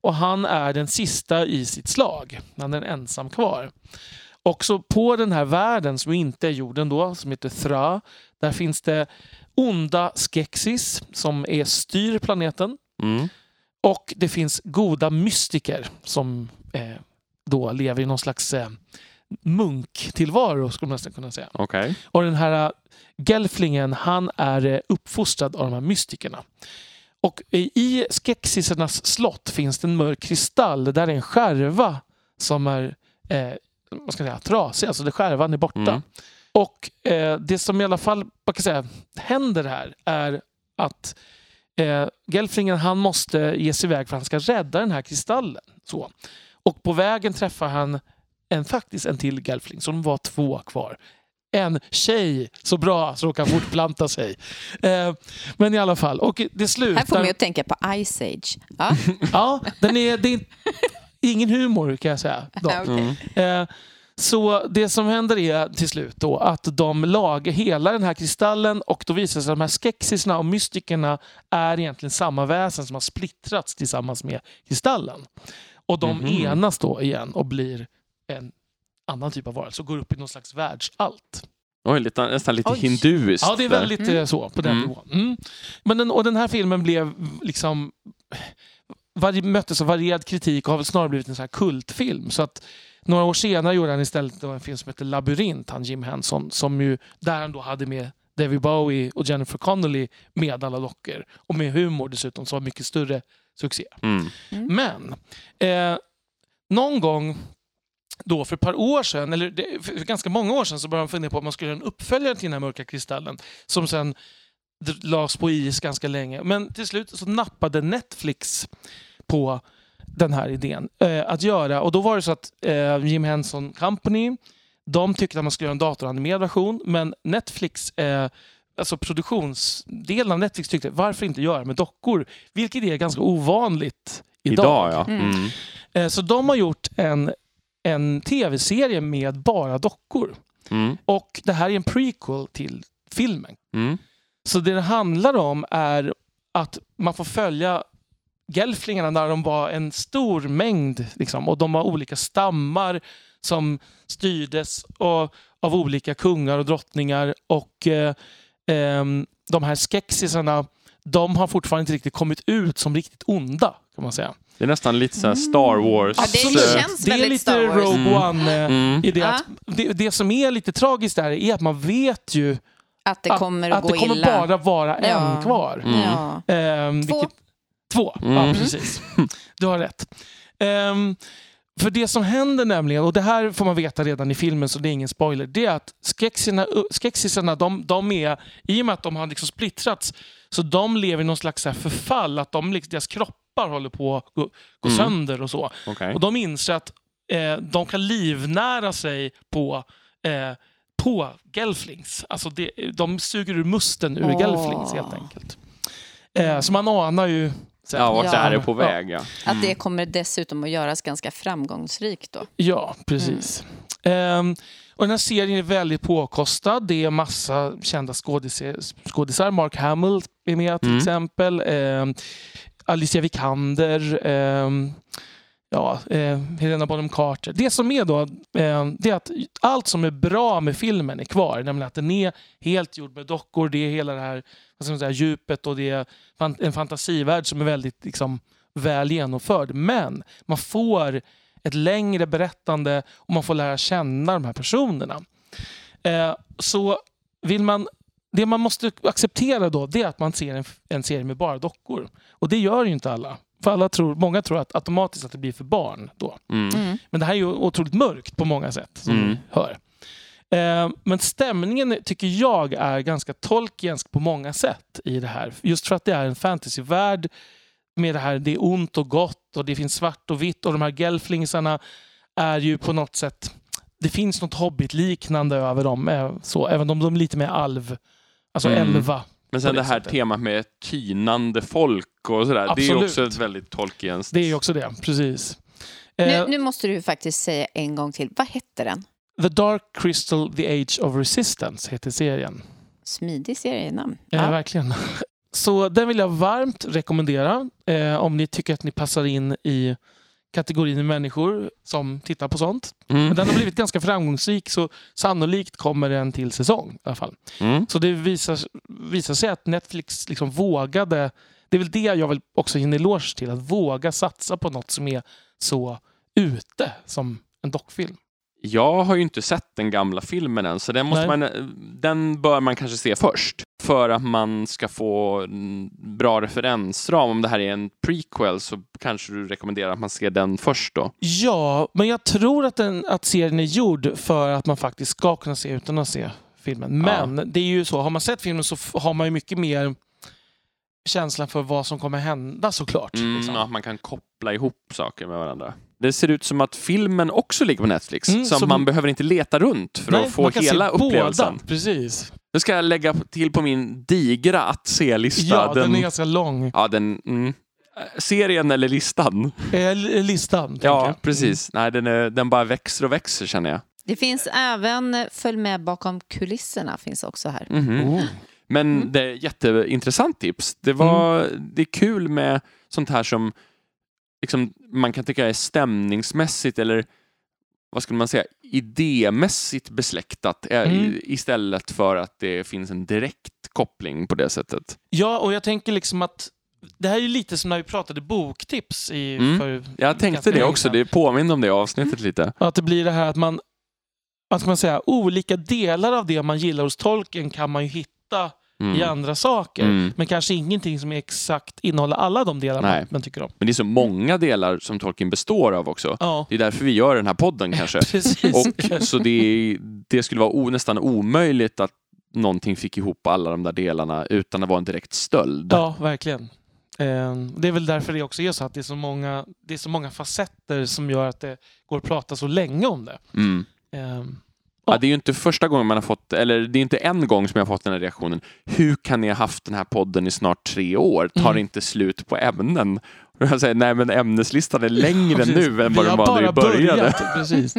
Speaker 3: Och han är den sista i sitt slag. Han är en ensam kvar. Också på den här världen som inte är jorden då, som heter Thra, där finns det onda skexis som är styr planeten.
Speaker 1: Mm.
Speaker 3: Och det finns goda mystiker som eh, då lever i någon slags eh, munktillvaro skulle man nästan kunna säga.
Speaker 1: Okej.
Speaker 3: Och den här eh, Gelflingen, han är eh, uppfostrad av de här mystikerna. Och i Skeksis slott finns det en mörk kristall där är en skärva som är eh, vad ska jag säga, trasig, alltså det skärvan är borta.
Speaker 1: Mm.
Speaker 3: Och eh, det som i alla fall man kan säga, händer här är att eh, Gelflingen han måste ge sig iväg för att han ska rädda den här kristallen. Så. Och på vägen träffar han en, faktiskt en till Gelfling, så de var två kvar. En tjej, så bra så de kan fortplanta sig. Eh, men i alla fall, och det slutar...
Speaker 2: Här får man ju tänka på Ice Age. Ja.
Speaker 3: Ja, den är, det är ingen humor kan jag säga.
Speaker 1: Mm.
Speaker 3: Eh, Så det som händer är till slut då att de lagar hela den här kristallen och då visar det sig att de här skexisarna och mystikerna är egentligen samma väsen som har splittrats tillsammans med kristallen. Och de
Speaker 1: Mhm.
Speaker 3: enas då igen och blir en annan typ av varelse och går upp i någon slags världsallt.
Speaker 1: Oj, lite, nästan lite
Speaker 2: Oj.
Speaker 1: hinduiskt.
Speaker 3: Ja, det är väldigt
Speaker 2: Mm.
Speaker 3: så på den
Speaker 1: Mm.
Speaker 3: nivån. Mm. Men den, och den här filmen blev liksom var, möttes av varierad kritik och har väl snarare blivit en sån här kultfilm. Så att några år senare gjorde han istället en film som heter Labyrint, han Jim Henson, som ju, där han då hade med David Bowie och Jennifer Connelly med alla dockor. Och med humor dessutom, som var mycket större succé.
Speaker 1: Mm.
Speaker 3: Men eh, någon gång då för ett par år sedan, eller det, för ganska många år sedan, så började man fundera på om man skulle göra en uppföljare till den här mörka kristallen. Som sen lades på is ganska länge. Men till slut så nappade Netflix på den här idén eh, att göra. Och då var det så att eh, Jim Henson Company, de tyckte att man skulle göra en datoranimerad version. Men Netflix, eh, alltså produktionsdelen av Netflix tyckte varför inte göra med dockor? Vilket är ganska ovanligt idag.
Speaker 1: Idag, ja.
Speaker 2: Mm.
Speaker 1: Mm.
Speaker 3: Eh, Så de har gjort en, en tv-serie med bara dockor.
Speaker 1: Mm.
Speaker 3: Och det här är en prequel till filmen.
Speaker 1: Mm.
Speaker 3: Så det det handlar om är att man får följa gelflingarna när de var en stor mängd. Liksom, och de var olika stammar som styrdes och, av olika kungar och drottningar. Och eh, ehm, de här skexisarna, de har fortfarande inte riktigt kommit ut som riktigt onda. kan man säga.
Speaker 1: Det är nästan lite så här Star Wars.
Speaker 2: Ja, det känns
Speaker 3: det är
Speaker 2: väldigt
Speaker 3: lite
Speaker 2: Star Wars.
Speaker 3: Rogue
Speaker 1: Mm.
Speaker 3: One. eh,
Speaker 1: Mm.
Speaker 3: i det, att, det, det som är lite tragiskt där är att man vet ju
Speaker 2: Att det kommer att,
Speaker 3: att
Speaker 2: gå
Speaker 3: det kommer
Speaker 2: illa.
Speaker 3: bara vara
Speaker 2: Ja.
Speaker 3: en kvar.
Speaker 1: Mm.
Speaker 2: Ja.
Speaker 3: Ehm,
Speaker 2: Två.
Speaker 3: Vilket, två,
Speaker 1: Mm.
Speaker 3: ja precis. Du har rätt. Ehm, för det som händer nämligen, och det här får man veta redan i filmen så det är ingen spoiler, det är att skexisarna, de, de är, i och med att de har liksom splittrats, så de lever i någon slags förfall, att de, liksom- deras kroppar håller på att gå, gå
Speaker 1: Mm.
Speaker 3: sönder och så.
Speaker 1: Okej.
Speaker 3: Och de inser att eh, de kan livnära sig på, eh, på gelflings. Alltså det, de suger ur musten ur
Speaker 2: Åh.
Speaker 3: gelflings helt enkelt. Eh, så man anar ju...
Speaker 1: Ja, vart
Speaker 2: Ja.
Speaker 1: det här är på väg, ja.
Speaker 2: Att det kommer dessutom att göras ganska framgångsrikt då.
Speaker 3: Ja, precis. Ehm, och den här serien är väldigt påkostad. Det är massa kända skådis- skådisar. Mark Hamill är med till
Speaker 1: Mm.
Speaker 3: exempel. Ehm, Alicia Vikander. ehm, ja, eh, Helena Bonham Carter. Det som är då, eh, det är att allt som är bra med filmen är kvar. Nämligen att den är helt gjord med dockor. Det är hela det här vad ska man säga, djupet och det är en fantasivärld som är väldigt liksom, väl genomförd. Men man får ett längre berättande och man får lära känna de här personerna. Eh, så vill man, det man måste acceptera då det är att man ser en, en serie med bara dockor. Och det gör ju inte alla. För alla tror, många tror att automatiskt att det blir för barn då.
Speaker 1: Mm.
Speaker 2: Mm.
Speaker 3: Men det här är ju otroligt mörkt på många sätt som
Speaker 1: Mm.
Speaker 3: hör. Eh, men stämningen tycker jag är ganska Tolkiensk på många sätt i det här. Just för att det är en fantasyvärld med det här, det är ont och gott och det finns svart och vitt och de här gelflingsarna är ju på något sätt, det finns något hobbit-liknande över dem. eh, Så, även om de är lite mer alv, alltså
Speaker 1: Mm.
Speaker 3: elva.
Speaker 1: Men sen
Speaker 3: det
Speaker 1: det här
Speaker 3: sättet.
Speaker 1: temat med tynande folk och sådär. Det är
Speaker 3: Absolut.
Speaker 1: också ett väldigt Tolkienskt.
Speaker 3: Det är också det, precis.
Speaker 2: Nu,
Speaker 3: Eh,
Speaker 2: nu måste du faktiskt säga en gång till. Vad hette den?
Speaker 3: The Dark Crystal, The Age of Resistance heter serien.
Speaker 2: Smidig serienamn.
Speaker 3: Ja.
Speaker 2: Ja.
Speaker 3: verkligen. Så den vill jag varmt rekommendera eh, om ni tycker att ni passar in i kategorin människor som tittar på sånt.
Speaker 1: Mm.
Speaker 3: Men den har blivit ganska framgångsrik så sannolikt kommer den till säsong i alla fall.
Speaker 1: Mm.
Speaker 3: Så det visar, visar sig att Netflix liksom vågade, det är väl det jag vill också ge en eloge till, att våga satsa på något som är så ute som en dockfilm.
Speaker 1: Jag har ju inte sett den gamla filmen än, så den, måste
Speaker 3: Nej.
Speaker 1: man, den bör man kanske se först. För att man ska få bra referensram. Om det här är en prequel så kanske du rekommenderar att man ser den först då.
Speaker 3: Ja, men jag tror att, den, att serien är gjord för att man faktiskt ska kunna se utan att se filmen. Men det är ju så, har man sett filmen så har man ju mycket mer känslan för vad som kommer hända såklart.
Speaker 1: Mm,
Speaker 3: liksom.
Speaker 1: ja, man kan koppla ihop saker med varandra. Det ser ut som att filmen också ligger på Netflix,
Speaker 3: Mm,
Speaker 1: så man behöver inte leta runt för
Speaker 3: Nej,
Speaker 1: att få hela
Speaker 3: se båda.
Speaker 1: upplevelsen.
Speaker 3: Precis.
Speaker 1: Nu ska jag lägga till på min digra att se-lista.
Speaker 3: Ja, den, är ganska lång.
Speaker 1: Ja, den... Mm. Serien eller listan?
Speaker 3: Eh, li- listan.
Speaker 1: Ja,
Speaker 3: jag.
Speaker 1: precis. Nej, den, är, den bara växer och växer känner jag.
Speaker 2: Det finns även Följ med bakom kulisserna finns också här.
Speaker 1: Mhm.
Speaker 3: Oh.
Speaker 1: Men
Speaker 2: Mm.
Speaker 1: det är ett jätteintressant tips. Det, var, det är kul med sånt här som liksom, man kan tycka är stämningsmässigt eller vad skulle man säga, idémässigt besläktat eh,
Speaker 3: Mm.
Speaker 1: istället för att det finns en direkt koppling på det sättet.
Speaker 3: Ja, och jag tänker liksom att det här är ju lite som när vi pratade boktips i
Speaker 1: Mm.
Speaker 3: för
Speaker 1: Jag tänkte det också, det påminner om det avsnittet lite.
Speaker 3: Att det blir det här att man, vad ska man säga, olika delar av det man gillar hos tolken kan man ju hitta
Speaker 1: Mm.
Speaker 3: i andra saker.
Speaker 1: Mm.
Speaker 3: Men kanske ingenting som exakt innehåller alla de delarna
Speaker 1: Nej.
Speaker 3: man tycker om.
Speaker 1: Men det är så många delar som Tolkien består av också.
Speaker 3: Ja,
Speaker 1: Det är därför vi gör den här podden kanske. Och, så det, det skulle vara o, nästan omöjligt att någonting fick ihop alla de där delarna utan att vara en direkt stöld.
Speaker 3: Ja, verkligen. Eh, Det är väl därför det också är så att det är så många, det är så många facetter som gör att det går att prata så länge om det.
Speaker 1: Mm. Ja, det är ju inte första gången man har fått, eller det är inte en gång som jag har fått den här reaktionen. Hur kan ni ha haft den här podden i snart tre år? Tar
Speaker 3: Mm.
Speaker 1: inte slut på ämnen? Och jag säger, nej men ämneslistan är längre
Speaker 3: precis.
Speaker 1: nu än vad den var när vi började.
Speaker 3: börjat, Precis.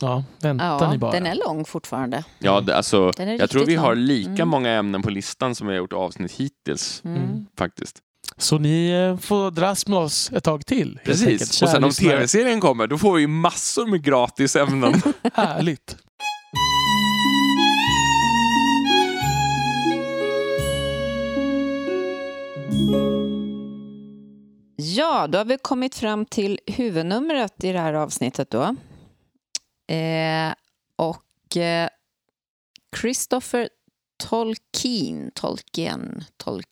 Speaker 3: Ja, vänta
Speaker 2: Ja,
Speaker 3: ni bara.
Speaker 2: den är lång fortfarande.
Speaker 1: Ja, det, alltså, jag tror vi har lika
Speaker 2: Mm.
Speaker 1: många ämnen på listan som vi har gjort avsnitt hittills.
Speaker 2: Mm.
Speaker 3: Mm.
Speaker 1: Faktiskt.
Speaker 3: Så ni eh, får dras med oss ett tag till.
Speaker 1: Precis. Och sen om tv-serien kommer, då får vi massor med gratis ämnen.
Speaker 3: Härligt.
Speaker 2: Ja, då har vi kommit fram till huvudnumret i det här avsnittet då. Eh, och eh, Christopher Tolkien, Tolkien, Tolk...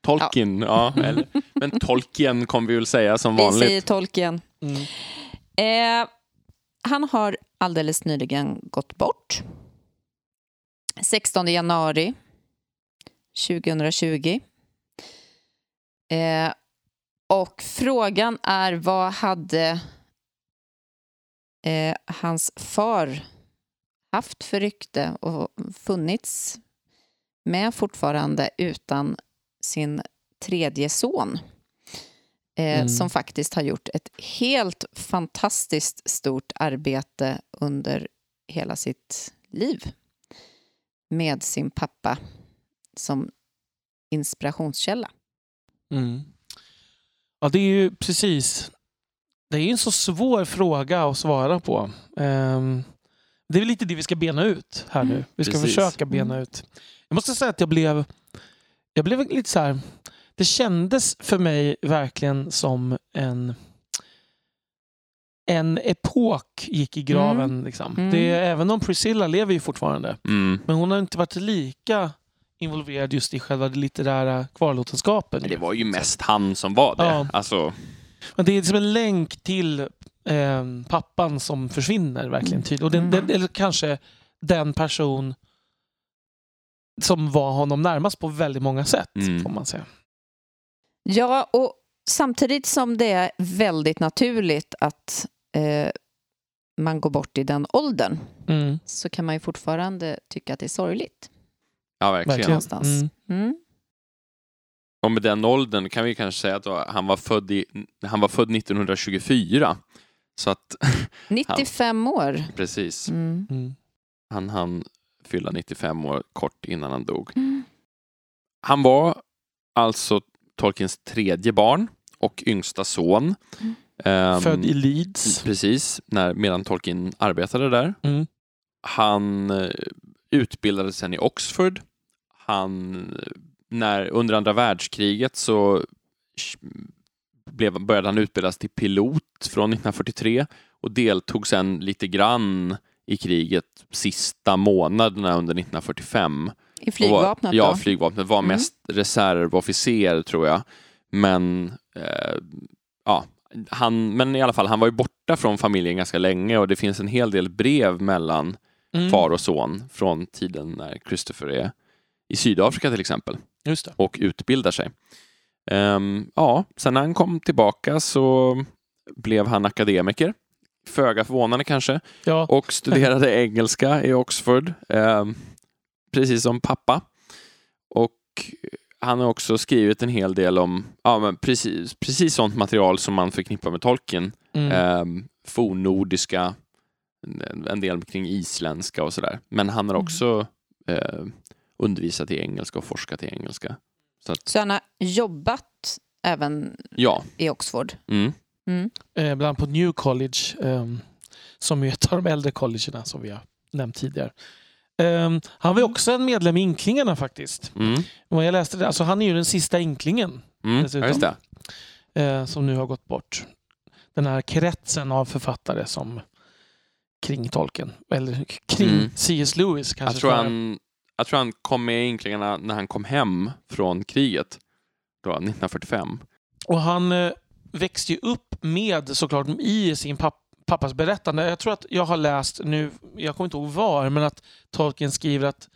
Speaker 1: Tolkien, ja. eller, men Tolkien kommer vi väl säga som
Speaker 2: Vi
Speaker 1: vanligt.
Speaker 2: säger Tolkien.
Speaker 3: Mm.
Speaker 2: Eh, han har alldeles nyligen gått bort. 16 januari 2020. Eh, och frågan är vad hade eh, hans far haft för rykte och funnits med fortfarande utan sin tredje son? eh,
Speaker 3: Mm.
Speaker 2: som faktiskt har gjort ett helt fantastiskt stort arbete under hela sitt liv med sin pappa som inspirationskälla.
Speaker 3: Mm. Ja, det är ju precis. Det är ju en så svår fråga att svara på. Ehm, det är lite det vi ska bena ut här nu. Vi ska
Speaker 1: Precis.
Speaker 3: försöka bena
Speaker 2: Mm.
Speaker 3: ut. Jag måste säga att jag blev, jag blev lite så här. Det kändes för mig verkligen som en en epok gick i graven. Liksom.
Speaker 2: Mm.
Speaker 3: Det, även om Priscilla lever ju fortfarande.
Speaker 1: Mm.
Speaker 3: Men hon har inte varit lika involverad just i själva det litterära kvarlåtenskapen.
Speaker 1: Men det var ju mest han som var det.
Speaker 3: Ja.
Speaker 1: Alltså,
Speaker 3: Men det är som en länk till eh, pappan som försvinner verkligen tydligt. Och den,
Speaker 2: Mm.
Speaker 3: den, eller kanske den person som var honom närmast på väldigt många sätt,
Speaker 1: Mm.
Speaker 3: får man säga.
Speaker 2: Ja, och samtidigt som det är väldigt naturligt att eh, man går bort i den åldern
Speaker 3: Mm,
Speaker 2: så kan man ju fortfarande tycka att det är sorgligt.
Speaker 1: Ja verkligen.
Speaker 3: verkligen.
Speaker 2: Någonstans.
Speaker 3: Mm.
Speaker 2: Mm.
Speaker 1: Och med den åldern kan vi kanske säga att då, han, var född i, han var född 1924. Så att,
Speaker 2: 95 år.
Speaker 1: precis,
Speaker 2: Mm.
Speaker 3: Mm.
Speaker 1: han hann fylla 95 år kort innan han dog.
Speaker 2: Mm.
Speaker 1: Han var alltså Tolkiens tredje barn och yngsta son.
Speaker 2: Mm.
Speaker 1: Ehm,
Speaker 3: Född i Leeds.
Speaker 1: Precis, när, medan Tolkien arbetade där.
Speaker 3: Mm.
Speaker 1: Han eh, utbildade sen i Oxford. Han, när, under andra världskriget så blev, började han utbildas till pilot från 1943 och deltog sen lite grann i kriget sista månaderna under 1945.
Speaker 2: I flygvapnet
Speaker 1: var, Ja, flygvapnet. Var
Speaker 2: Mm.
Speaker 1: mest reservofficer tror jag. Men eh, ja, han, men i alla fall, han var ju borta från familjen ganska länge och det finns en hel del brev mellan
Speaker 3: Mm.
Speaker 1: far och son från tiden när Christopher är i Sydafrika till exempel och utbildar sig. Ehm, ja, sen när han kom tillbaka så blev han akademiker. Föga förvånande kanske.
Speaker 3: Ja.
Speaker 1: Och studerade engelska i Oxford. ehm, precis som pappa. Och han har också skrivit en hel del om ja, men precis, precis sånt material som man förknippar med Tolkien.
Speaker 3: Mm.
Speaker 1: Ehm, fornnordiska en- del kring isländska och sådär. Men han har
Speaker 2: Mm.
Speaker 1: också eh, undervisat i engelska och forskat i engelska. Så att,
Speaker 2: Så han har jobbat även
Speaker 1: ja.
Speaker 2: i Oxford.
Speaker 1: Mm.
Speaker 2: Mm.
Speaker 3: Eh, bland annat på New College, ehm, som är ett av de äldre collegena som vi har nämnt tidigare. Ehm, han var ju också en medlem i Inklingarna faktiskt.
Speaker 1: Mm.
Speaker 3: Och jag läste det, alltså han är ju den sista Inklingen
Speaker 1: Mm.
Speaker 3: Dessutom.
Speaker 1: Ja, just det.
Speaker 3: eh, som nu har gått bort. Den här kretsen av författare som kring Tolkien, eller kring
Speaker 1: Mm.
Speaker 3: C.S. Lewis kanske.
Speaker 1: Jag tror, han, jag tror han kom med i Inklingarna när han kom hem från kriget. Då, 1945.
Speaker 3: Och han eh, växte ju upp med såklart i sin papp, pappas berättande. Jag tror att jag har läst nu, jag kommer inte ihåg var, men att Tolkien skriver att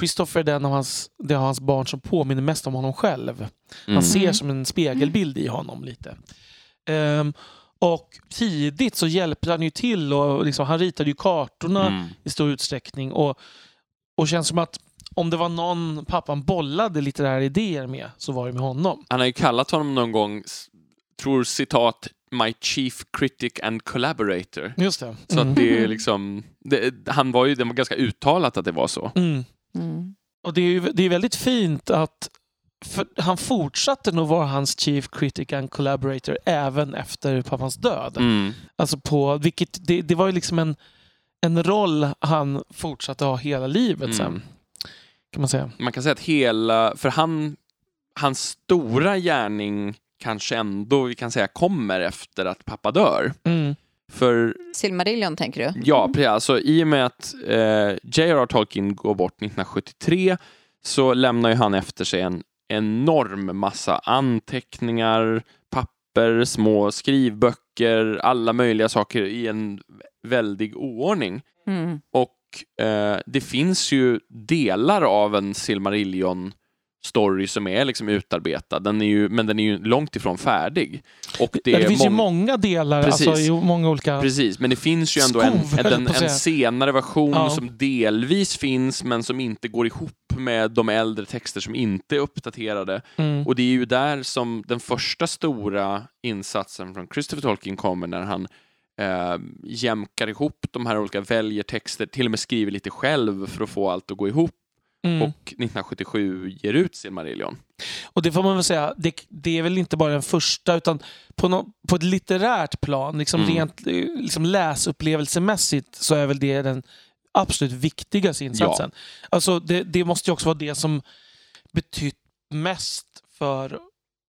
Speaker 3: Christopher är den av hans, det av hans barn som påminner mest om honom själv. Man
Speaker 1: Mm.
Speaker 3: ser som en spegelbild i honom lite. Ehm, och tidigt så hjälpte han ju till och liksom, han ritade ju kartorna
Speaker 1: Mm.
Speaker 3: i stor utsträckning. Och, och känns som att om det var någon pappan bollade litterära idéer med så var det med honom.
Speaker 1: Han har ju kallat honom någon gång, tror citat, My Chief Critic and Collaborator.
Speaker 3: Just det.
Speaker 1: Så
Speaker 3: Mm.
Speaker 1: att det är liksom, det, han var ju, det var ganska uttalat att det var så.
Speaker 3: Mm.
Speaker 2: Mm.
Speaker 3: Och det är ju det är väldigt fint att för han fortsatte nog vara hans chief critic and collaborator även efter pappans död.
Speaker 1: Mm.
Speaker 3: Alltså på, vilket, det, det var ju liksom en, en roll han fortsatte ha hela livet
Speaker 1: Mm.
Speaker 3: sen. Kan man säga.
Speaker 1: Man kan säga att hela, för han, hans stora gärning kanske ändå, vi kan säga, kommer efter att pappa dör.
Speaker 3: Mm.
Speaker 1: För
Speaker 2: Silmarillion tänker du?
Speaker 1: Ja, precis. Alltså, I och med att eh, J.R.R. Tolkien går bort 1973 så lämnar ju han efter sig en enorm massa anteckningar, papper, små skrivböcker, alla möjliga saker i en väldig oordning.
Speaker 2: Mm.
Speaker 1: Och eh, det finns ju delar av en Silmarillion story som är liksom utarbetad, den är ju, men den är ju långt ifrån färdig. Och det,
Speaker 3: Det, finns ju
Speaker 1: mång-
Speaker 3: många delar,
Speaker 1: Precis.
Speaker 3: alltså, många olika...
Speaker 1: Precis, men det finns ju ändå en,
Speaker 3: Skov,
Speaker 1: en, en, en senare version
Speaker 3: Ja.
Speaker 1: som delvis finns men som inte går ihop med de äldre texter som inte är uppdaterade.
Speaker 3: Mm.
Speaker 1: Och det är ju där som den första stora insatsen från Christopher Tolkien kommer när han eh, jämkar ihop de här olika, väljer texter, till och med skriver lite själv för att få allt att gå ihop
Speaker 3: Mm.
Speaker 1: och 1977 ger ut Silmarillion.
Speaker 3: Och det får man väl säga, det, det är väl inte bara den första utan på, nå- på ett litterärt plan, liksom
Speaker 1: Mm.
Speaker 3: rent eh, liksom läsupplevelsemässigt så är väl det den absolut viktigaste insatsen. Alltså det, det måste ju också vara det som betytt mest för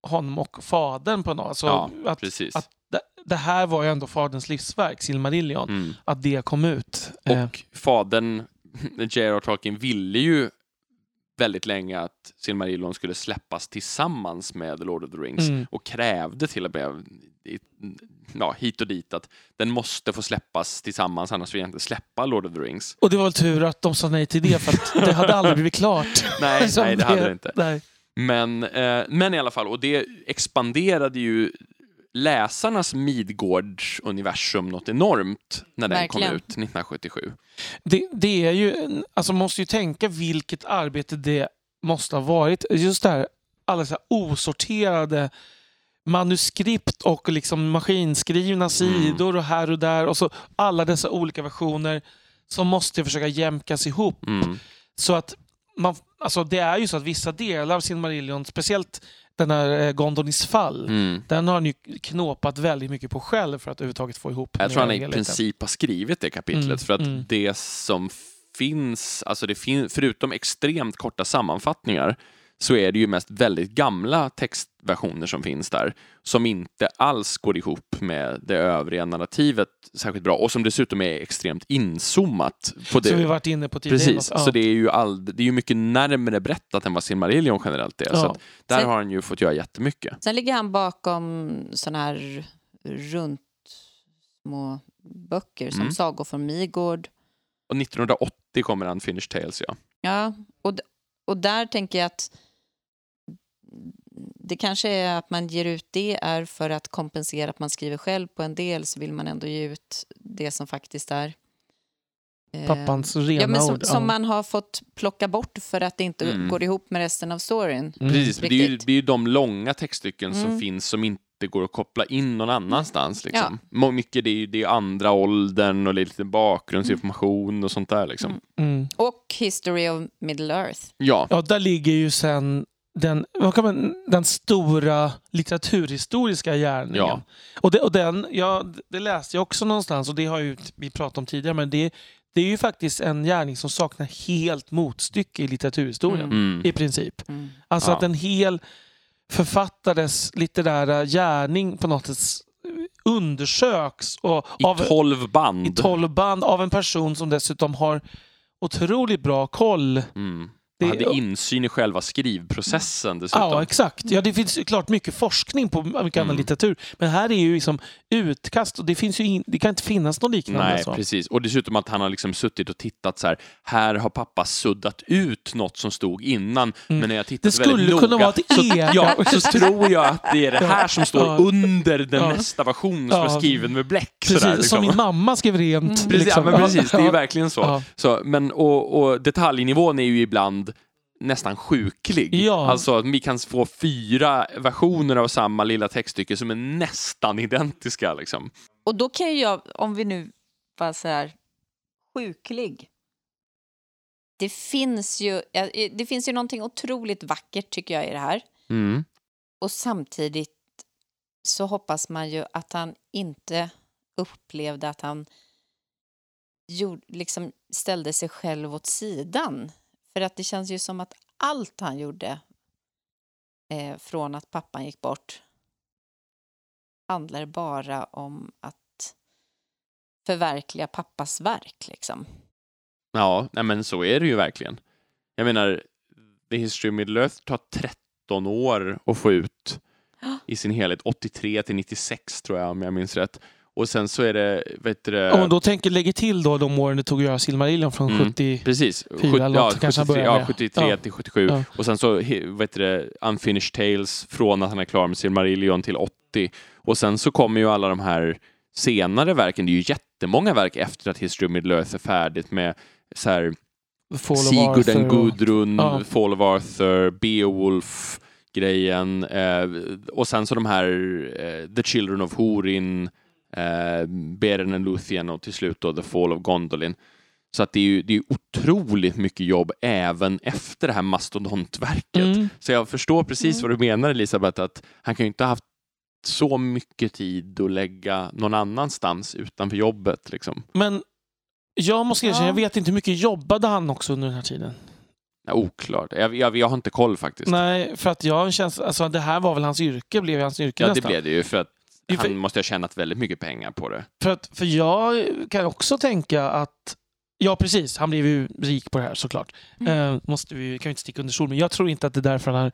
Speaker 3: honom och fadern på något alltså
Speaker 1: Ja,
Speaker 3: att,
Speaker 1: Precis.
Speaker 3: att det, det här var ju ändå faderns livsverk, Silmarillion,
Speaker 1: Mm.
Speaker 3: att det kom ut. Eh,
Speaker 1: Och fadern, J.R.R. Tolkien, ville ju väldigt länge att Silmarillion skulle släppas tillsammans med Lord of the Rings
Speaker 3: Mm.
Speaker 1: och krävde till och med ja, hit och dit att den måste få släppas tillsammans annars vill jag inte släppa Lord of the Rings.
Speaker 3: Och det var väl tur att de sa nej till det för att det hade aldrig blivit klart.
Speaker 1: Nej, nej det hade det inte.
Speaker 3: Nej.
Speaker 1: Men, eh, men i alla fall, och det expanderade ju läsarnas Midgårds-universum något enormt när den
Speaker 2: Verkligen.
Speaker 1: kom ut 1977.
Speaker 3: Det, det är ju, alltså man måste ju tänka vilket arbete det måste ha varit. Just det här, alla så här osorterade manuskript och liksom maskinskrivna sidor och här och där och så alla dessa olika versioner som måste försöka jämkas ihop.
Speaker 1: Mm.
Speaker 3: Så att man, alltså det är ju så att vissa delar av Silmarillion, speciellt den här eh, Gondolins fall,
Speaker 1: Mm.
Speaker 3: den har han ju knåpat väldigt mycket på själv för att överhuvudtaget få ihop
Speaker 1: Jag tror han i princip har skrivit det kapitlet
Speaker 3: Mm,
Speaker 1: för att
Speaker 3: mm.
Speaker 1: det som finns, alltså det fin förutom extremt korta sammanfattningar så är det ju mest väldigt gamla textversioner som finns där som inte alls går ihop med det övriga narrativet särskilt bra och som dessutom är extremt inzoomat. På det.
Speaker 3: Som vi varit inne på tidigare.
Speaker 1: Precis,
Speaker 3: Ja.
Speaker 1: så det är ju all, det är ju mycket närmare berättat än vad Silmarillion generellt är. Så
Speaker 3: Ja.
Speaker 1: att där
Speaker 2: Sen-
Speaker 1: har han ju fått göra jättemycket.
Speaker 2: Sen ligger han bakom såna här runt små böcker som
Speaker 1: Mm.
Speaker 2: Sagor från Midgård.
Speaker 1: Och 1980 kommer han Finish Tales, ja.
Speaker 2: Ja, och, och där tänker jag att det kanske är att man ger ut det är för att kompensera att man skriver själv på en del så vill man ändå ge ut det som faktiskt är eh,
Speaker 3: Pappans rena
Speaker 2: Ja, men som,
Speaker 3: ord.
Speaker 2: som man har fått plocka bort för att det inte
Speaker 1: Mm.
Speaker 2: går ihop med resten av storyn.
Speaker 3: Mm.
Speaker 1: Precis, det är, ju, det är ju de långa textstycken som
Speaker 2: Mm.
Speaker 1: finns som inte det går att koppla in någon annanstans. Liksom. Ja. Mycket det är ju det är andra åldern och lite bakgrundsinformation och sånt där. Liksom.
Speaker 2: Mm. Och History of Middle Earth.
Speaker 1: Ja.
Speaker 3: ja, där ligger ju sen den, vad kan man, den stora litteraturhistoriska gärningen. Ja. Och, det, och den, ja, det läste jag också någonstans och det har ju vi pratat om tidigare men det, det är ju faktiskt en gärning som saknar helt motstycke i litteraturhistorien
Speaker 1: mm.
Speaker 3: i princip. Mm. Alltså ja. att en hel författares litterära gärning på något sätt undersöks. Och
Speaker 1: I av, tolv band.
Speaker 3: I tolv band av en person som dessutom har otroligt bra koll
Speaker 1: mm. Det, hade insyn i själva skrivprocessen dessutom.
Speaker 3: Ja, exakt. Ja, det finns klart mycket forskning på mycket mm. annan litteratur. Men här är ju liksom utkast och det, finns ju in, det kan inte finnas något liknande.
Speaker 1: Nej, så. precis. Och dessutom att han har liksom suttit och tittat så här. Här har pappa suddat ut något som stod innan. Mm. Men när jag
Speaker 3: skulle
Speaker 1: väldigt
Speaker 3: kunna
Speaker 1: noga,
Speaker 3: vara ett E.
Speaker 1: Ja, så tror jag att det är det här som står ja. under den ja. nästa version som ja. är skriven med bläck.
Speaker 3: Precis,
Speaker 1: sådär, liksom.
Speaker 3: som min mamma skrev rent. Mm.
Speaker 1: Precis, liksom. ja, men precis, det är verkligen så. så men, och, och detaljnivån är ju ibland nästan sjuklig.
Speaker 3: Ja.
Speaker 1: Alltså att vi kan få fyra versioner av samma lilla textstycke som är nästan identiska. Liksom.
Speaker 2: Och då kan ju jag, om vi nu bara så här, sjuklig. Det finns ju, det finns ju någonting otroligt vackert tycker jag i det här.
Speaker 1: Mm.
Speaker 2: Och samtidigt så hoppas man ju att han inte upplevde att han gjorde, liksom ställde sig själv åt sidan för att det känns ju som att allt han gjorde eh, från att pappan gick bort handlar bara om att förverkliga pappas verk. Liksom.
Speaker 1: Ja, nej men så är det ju verkligen. Jag menar, The History of Middle Earth tar 13 år att få ut i sin helhet. 83 till 96 tror jag om jag minns rätt. Och sen så är det... Vet du,
Speaker 3: Om då tänker lägger till då de åren det tog att göra Silmarillion från mm, 74
Speaker 1: precis.
Speaker 3: eller ja,
Speaker 1: 73, ja, 73 ja. till 77. Ja. Och sen så vet du, Unfinished Tales från att han är klar med Silmarillion till 80. Och sen så kommer ju alla de här senare verken. Det är ju jättemånga verk efter att History of Middle Earth är färdigt med så här Sigurd and Gudrun, ja. Fall of Arthur, Beowulf grejen eh, och sen så de här eh, The Children of Horin eh, Beren and Luthien och till slut då The Fall of Gondolin. Så att det är ju det är otroligt mycket jobb även efter det här mastodontverket. Mm. Så jag förstår precis mm. vad du menar Elisabeth, att han kan ju inte ha haft så mycket tid att lägga någon annanstans utanför jobbet. Liksom.
Speaker 3: Men jag måste erkänna, ja. jag vet inte hur mycket jobbade han också under den här tiden?
Speaker 1: Ja, oklart. Jag, jag, jag, har inte koll faktiskt.
Speaker 3: Nej, för att jag känns, alltså det här var väl hans yrke, blev hans yrke
Speaker 1: Ja,
Speaker 3: nästan.
Speaker 1: det blev det ju för att han måste ha tjänat väldigt mycket pengar på det.
Speaker 3: För, att, för jag kan också tänka att Ja, precis. Han blev ju rik på det här såklart. Mm. Eh, måste vi, kan vi inte sticka under stol men jag tror inte att det är därför han har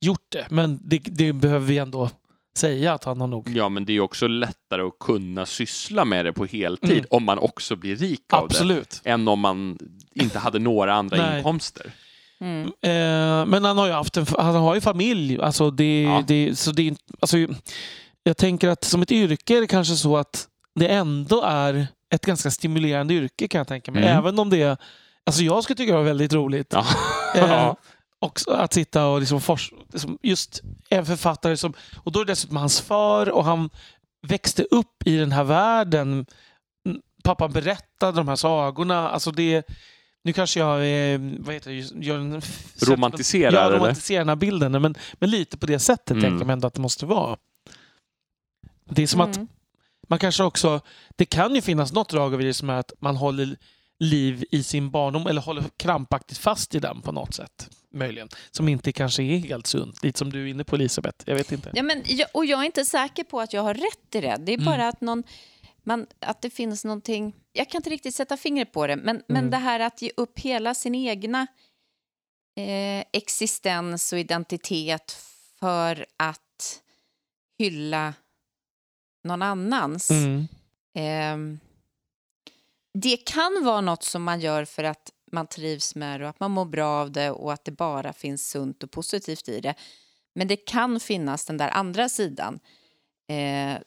Speaker 3: gjort det. Men det, det behöver vi ändå säga att han har nog...
Speaker 1: Ja, men det är också lättare att kunna syssla med det på heltid mm. om man också blir rik av
Speaker 3: Absolut.
Speaker 1: det. Än om man inte hade några andra inkomster.
Speaker 3: Mm. Eh, men han har ju haft en, han har ju familj. Alltså det, ja. det, så det, alltså, jag tänker att som ett yrke är det kanske så att det ändå är ett ganska stimulerande yrke kan jag tänka mig. Mm. Även om det är... Alltså jag skulle tycka det var väldigt roligt.
Speaker 1: Ja.
Speaker 3: Eh, också att sitta och liksom forska. Liksom just en författare som... Och då är det dessutom hans far och han växte upp i den här världen. Pappan berättade de här sagorna. Alltså det... Nu kanske jag vad heter det, gör en...
Speaker 1: Romantiserar?
Speaker 3: Jag romantiserar den här bilden. Men, men lite på det sättet mm. tänker man ändå att det måste vara. Det är som mm. att man kanske också... Det kan ju finnas något drag av det som är att man håller liv i sin barndom eller håller krampaktigt fast i den på något sätt. Möjligen. Som inte kanske är helt sunt. Lite som du är inne på Elisabeth. Jag vet inte.
Speaker 2: Ja, men, och jag är inte säker på att jag har rätt i det. Det är mm. bara att, någon, man, att det finns någonting... Jag kan inte riktigt sätta fingret på det. Men, mm. men det här att ge upp hela sin egna eh, existens och identitet för att hylla någon annans.
Speaker 3: Mm.
Speaker 2: Eh, det kan vara något som man gör för att man trivs med det och att man mår bra av det och att det bara finns sunt och positivt i det. Men det kan finnas den där andra sidan. Eh,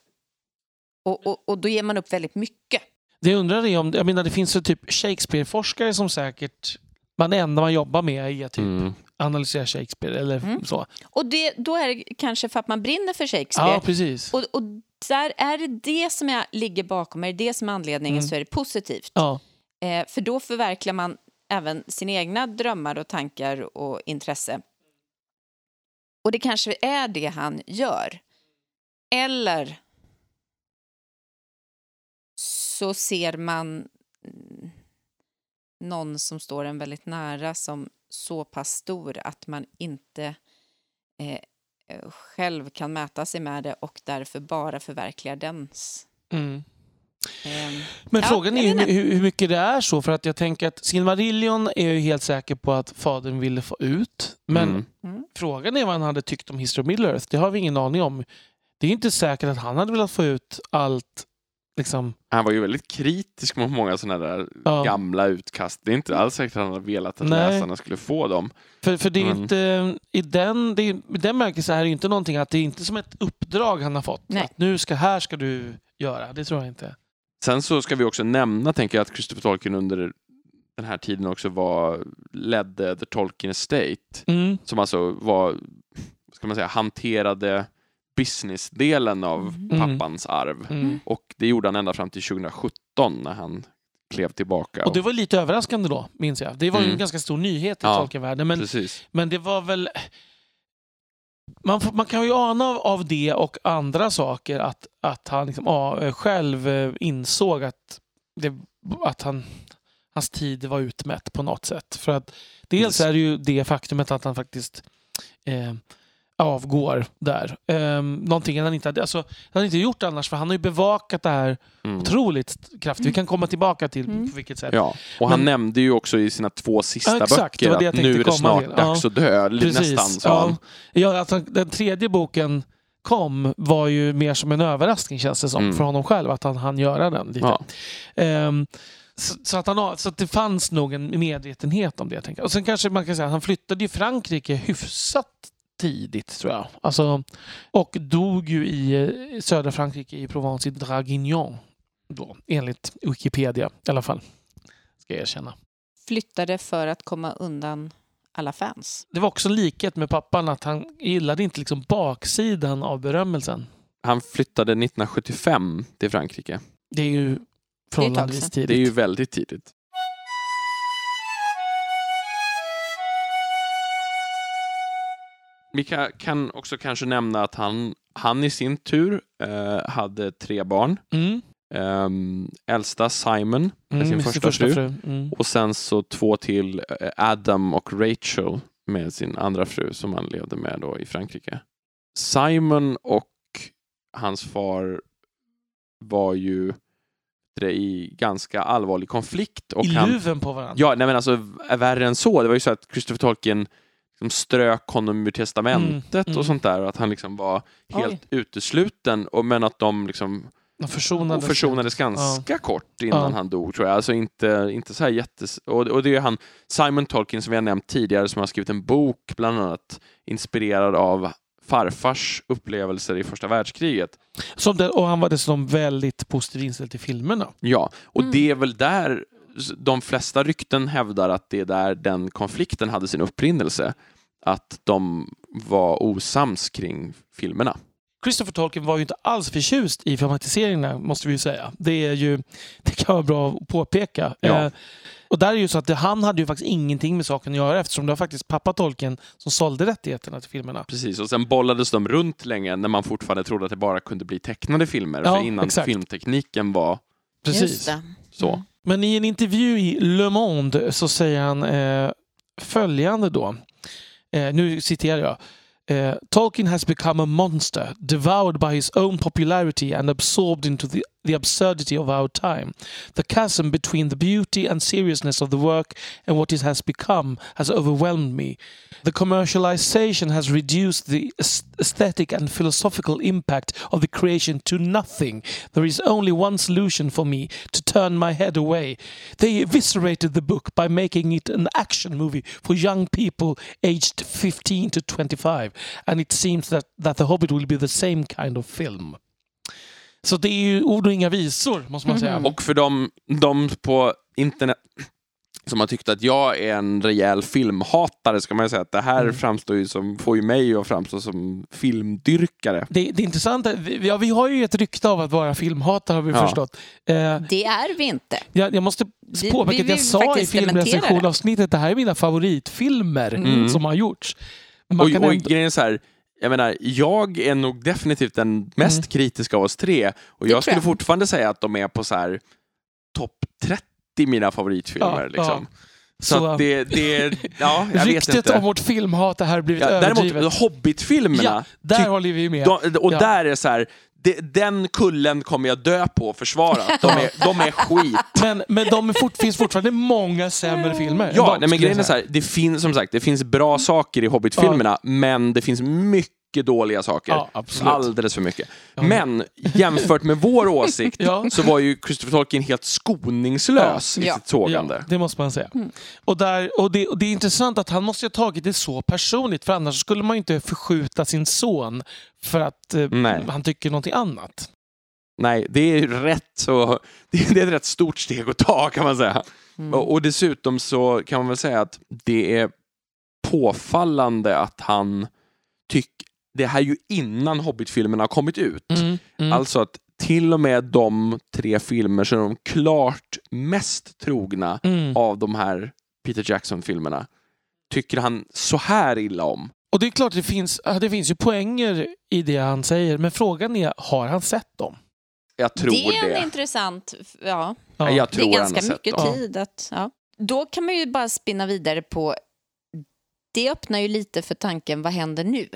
Speaker 2: och, och, och, då ger man upp väldigt mycket.
Speaker 3: Det undrar är om, jag menar det finns ju typ Shakespeare-forskare som säkert man enda man jobbar med är typ
Speaker 1: Mm.
Speaker 3: analysera Shakespeare eller
Speaker 2: Mm.
Speaker 3: så.
Speaker 2: Och det, då är det kanske för att man brinner för Shakespeare.
Speaker 3: Ja, precis.
Speaker 2: och, och där är det det som är, ligger bakom, är det det som är anledningen
Speaker 3: Mm.
Speaker 2: så är det positivt.
Speaker 3: Ja.
Speaker 2: Eh, för då förverkligar man även sina egna drömmar och tankar och intresse. Och det kanske är det han gör. Eller så ser man någon som står en väldigt nära som så pass stor att man inte eh, själv kan mäta sig med det och därför bara förverkligar dens.
Speaker 3: Mm.
Speaker 2: ehm,
Speaker 3: Men
Speaker 2: Ja,
Speaker 3: frågan är ju hur, hur mycket det är så. För att jag tänker att Silmarillion är ju helt säker på att fadern ville få ut. Men
Speaker 1: Mm.
Speaker 2: Mm.
Speaker 3: frågan är vad han hade tyckt om History of Middle Earth. Det har vi ingen aning om. Det är inte säkert att han hade velat få ut allt. Liksom,
Speaker 1: Han var ju väldigt kritisk mot många sådana där
Speaker 3: ja.
Speaker 1: gamla utkast. Det är inte alls säkert att han hade velat att
Speaker 3: Nej.
Speaker 1: läsarna skulle få dem.
Speaker 3: För, för det är
Speaker 1: Mm.
Speaker 3: inte, i den, det är, i den märkelsen är det inte någonting att det är inte som ett uppdrag han har fått.
Speaker 2: Nej.
Speaker 3: Att nu ska, här ska du göra. Det tror jag inte.
Speaker 1: Sen så ska vi också nämna, tänker jag, att Christopher Tolkien under den här tiden också var, ledde The Tolkien Estate,
Speaker 3: Mm.
Speaker 1: som alltså var, ska man säga, hanterade businessdelen av
Speaker 2: Mm.
Speaker 1: pappans arv.
Speaker 3: Mm.
Speaker 1: Och det gjorde han ända fram till 2017 när han klev tillbaka.
Speaker 3: Och det var lite överraskande då, minns jag. Det var ju en
Speaker 1: Mm.
Speaker 3: ganska stor nyhet i
Speaker 1: Ja,
Speaker 3: Tolkien-världen. Men,
Speaker 1: Precis.
Speaker 3: men det var väl... Man, man kan ju ana av, av det och andra saker att, att han liksom, ja, eh, själv eh, insåg att, det, att han, hans tid var utmätt på något sätt. För att dels är det ju det faktumet att han faktiskt eh, avgår där. Eh, någonting han inte hade, alltså, han hade inte gjort annars för han har ju bevakat det här
Speaker 1: Mm.
Speaker 3: otroligt kraftigt. Vi kan komma tillbaka till
Speaker 2: Mm.
Speaker 3: på vilket sätt.
Speaker 1: Ja, och han
Speaker 3: Men-
Speaker 1: nämnde ju också i sina två sista
Speaker 3: Ja, exakt,
Speaker 1: böcker
Speaker 3: det
Speaker 1: att nu är det snart
Speaker 3: till.
Speaker 1: dags att dö, nästan sa
Speaker 3: ja.
Speaker 1: han.
Speaker 3: Ja, alltså, den tredje boken kom var ju mer som en överraskning känns det som
Speaker 1: Mm.
Speaker 3: för honom själv att han hann göra den. Lite.
Speaker 1: Ja.
Speaker 3: Ehm, så, så, att han, så att det fanns nog en medvetenhet om det. Tänker jag. Och sen kanske man kan säga att han flyttade ju Frankrike hyfsat tidigt tror jag. Alltså, och dog ju i eh, södra Frankrike i Provence i Draguignan. Då, enligt Wikipedia i alla fall. Ska jag erkänna.
Speaker 2: Flyttade för att komma undan alla fans.
Speaker 3: Det var också likhet med pappan att han gillade inte liksom baksidan av berömmelsen.
Speaker 1: Han flyttade 1975 till Frankrike.
Speaker 3: Det är ju förhållandevis tidigt.
Speaker 1: Det är ju väldigt tidigt. Vi kan, kan också kanske nämna att han, han i sin tur eh, hade tre barn.
Speaker 3: mm.
Speaker 1: Ehm, äldsta Simon med
Speaker 3: Mm,
Speaker 1: sin
Speaker 3: med
Speaker 1: första, fru.
Speaker 3: Mm.
Speaker 1: och sen så två till, eh, Adam och Rachel med sin andra fru som han levde med då i Frankrike. Simon och hans far var ju i ganska allvarlig konflikt. Och
Speaker 3: I
Speaker 1: han,
Speaker 3: luven på varandra.
Speaker 1: Ja, nej men alltså värre än så. Det var ju så att Christopher Tolkien liksom strök honom ur testamentet
Speaker 3: Mm, mm.
Speaker 1: och sånt där. Och att han liksom var helt
Speaker 2: Oj.
Speaker 1: utesluten. Och, men att de liksom
Speaker 3: De försonades.
Speaker 1: försonades ganska kort innan
Speaker 3: Ja.
Speaker 1: han dog tror jag. Alltså inte, inte så här jättes... Och, och det är han, Simon Tolkien som vi har nämnt tidigare, som har skrivit en bok bland annat inspirerad av farfars upplevelser i första världskriget.
Speaker 3: Som det, och han var dessutom väldigt positivt inställd till filmerna.
Speaker 1: Ja, och
Speaker 2: Mm.
Speaker 1: det är väl där de flesta rykten hävdar att det är där den konflikten hade sin upprinnelse. Att de var osams kring filmerna.
Speaker 3: Christopher Tolkien var ju inte alls förtjust i filmatiseringarna, måste vi ju säga. Det, är ju, det kan vara bra att påpeka.
Speaker 1: Ja.
Speaker 3: Eh, och där är ju så att det, han hade ju faktiskt ingenting med saken att göra eftersom det var faktiskt pappa Tolkien som sålde rättigheterna till filmerna.
Speaker 1: Precis, och sen bollades de runt länge när man fortfarande trodde att det bara kunde bli tecknade filmer.
Speaker 3: Ja,
Speaker 1: för innan
Speaker 3: exakt.
Speaker 1: filmtekniken var
Speaker 2: Just
Speaker 3: Precis.
Speaker 2: det.
Speaker 1: så.
Speaker 2: Mm.
Speaker 3: Men i en intervju i Le Monde så säger han eh, följande då. Eh, nu citerar jag. Eh, Tolkien has become a monster, devoured by his own popularity and absorbed into the, the absurdity of our time. The chasm between the beauty and seriousness of the work and what it has become has overwhelmed me. The commercialization has reduced the aesthetic and philosophical impact of the creation to nothing. There is only one solution for me to turn my head away. They eviscerated the book by making it an action movie for young people aged 15 to 25. And it seems that, that The Hobbit will be the same kind of film. Så det är ju ord och inga visor, måste man säga.
Speaker 2: Mhm.
Speaker 1: Och för de, de på internet, som har tyckt att jag är en rejäl filmhatare ska man ju säga att det här
Speaker 3: Mm.
Speaker 1: framstår ju som, får ju mig att framstå som filmdyrkare.
Speaker 3: Det, det intressanta, vi, ja, vi har ju ett rykte av att vara filmhatare har vi
Speaker 1: Ja.
Speaker 3: förstått. Eh,
Speaker 2: Det är vi inte.
Speaker 3: jag, jag måste
Speaker 2: Vi-
Speaker 3: påpeka
Speaker 2: vi
Speaker 3: att jag sa i filmrecensionavsnittet det här är mina favoritfilmer
Speaker 1: Mm.
Speaker 3: som har gjorts. Man
Speaker 1: Och,
Speaker 3: kan
Speaker 1: och
Speaker 3: ändå-
Speaker 1: grejen är så här, jag menar, jag är nog definitivt den mest
Speaker 3: Mm.
Speaker 1: kritiska av oss tre. Och jag
Speaker 2: tror
Speaker 1: skulle
Speaker 2: jag.
Speaker 1: fortfarande säga att de är på så här topp 30 mina favoritfilmer.
Speaker 3: Ja,
Speaker 1: liksom.
Speaker 3: ja.
Speaker 1: Så,
Speaker 3: Så-
Speaker 1: att det, det, ja, jag vet
Speaker 3: Ryktet
Speaker 1: inte.
Speaker 3: om vårt filmhat har här blivit
Speaker 1: Ja,
Speaker 3: överdrivet.
Speaker 1: däremot Hobbit-filmerna,
Speaker 3: Ja, där håller vi med.
Speaker 1: de, och
Speaker 3: Ja.
Speaker 1: där är så här, det, den kullen kommer jag dö på och försvara. De är, de är skit.
Speaker 3: Men, men de är fort, finns fortfarande många sämre filmer.
Speaker 1: Ja, nej, men grejen är så här, det finns som sagt, det finns bra saker i Hobbit-filmerna, men det finns mycket dåliga saker.
Speaker 3: Ja, absolut.
Speaker 1: Alldeles för mycket.
Speaker 3: Ja.
Speaker 1: Men jämfört med vår åsikt
Speaker 3: Ja.
Speaker 1: så var ju Christopher Tolkien helt skoningslös i sitt sågande.
Speaker 3: Ja, det måste man säga.
Speaker 2: Mm.
Speaker 3: Och, där, och, det, och det är intressant att han måste ha tagit det så personligt för annars skulle man ju inte förskjuta sin son för att eh, han tycker någonting annat.
Speaker 1: Nej, det är ju rätt så, det är ett rätt stort steg att ta kan man säga.
Speaker 2: Mm.
Speaker 1: Och, och dessutom så kan man väl säga att det är påfallande att han tycker, det här är ju innan Hobbit-filmerna har kommit ut.
Speaker 3: Mm.
Speaker 1: Alltså att till och med de tre filmer som är de klart mest trogna
Speaker 3: Mm.
Speaker 1: av de här Peter Jackson-filmerna tycker han så här illa om.
Speaker 3: Och det är klart, det finns, det finns ju poänger i det han säger, men frågan är, har han sett dem?
Speaker 1: Jag tror
Speaker 2: det är
Speaker 1: det.
Speaker 2: en intressant... Ja,
Speaker 3: Ja.
Speaker 1: Jag
Speaker 2: det
Speaker 1: tror
Speaker 2: är
Speaker 1: han har
Speaker 2: ganska
Speaker 1: sett
Speaker 2: mycket
Speaker 1: dem.
Speaker 2: Tid att... Ja. Då kan man ju bara spinna vidare på... Det öppnar ju lite för tanken, vad händer nu?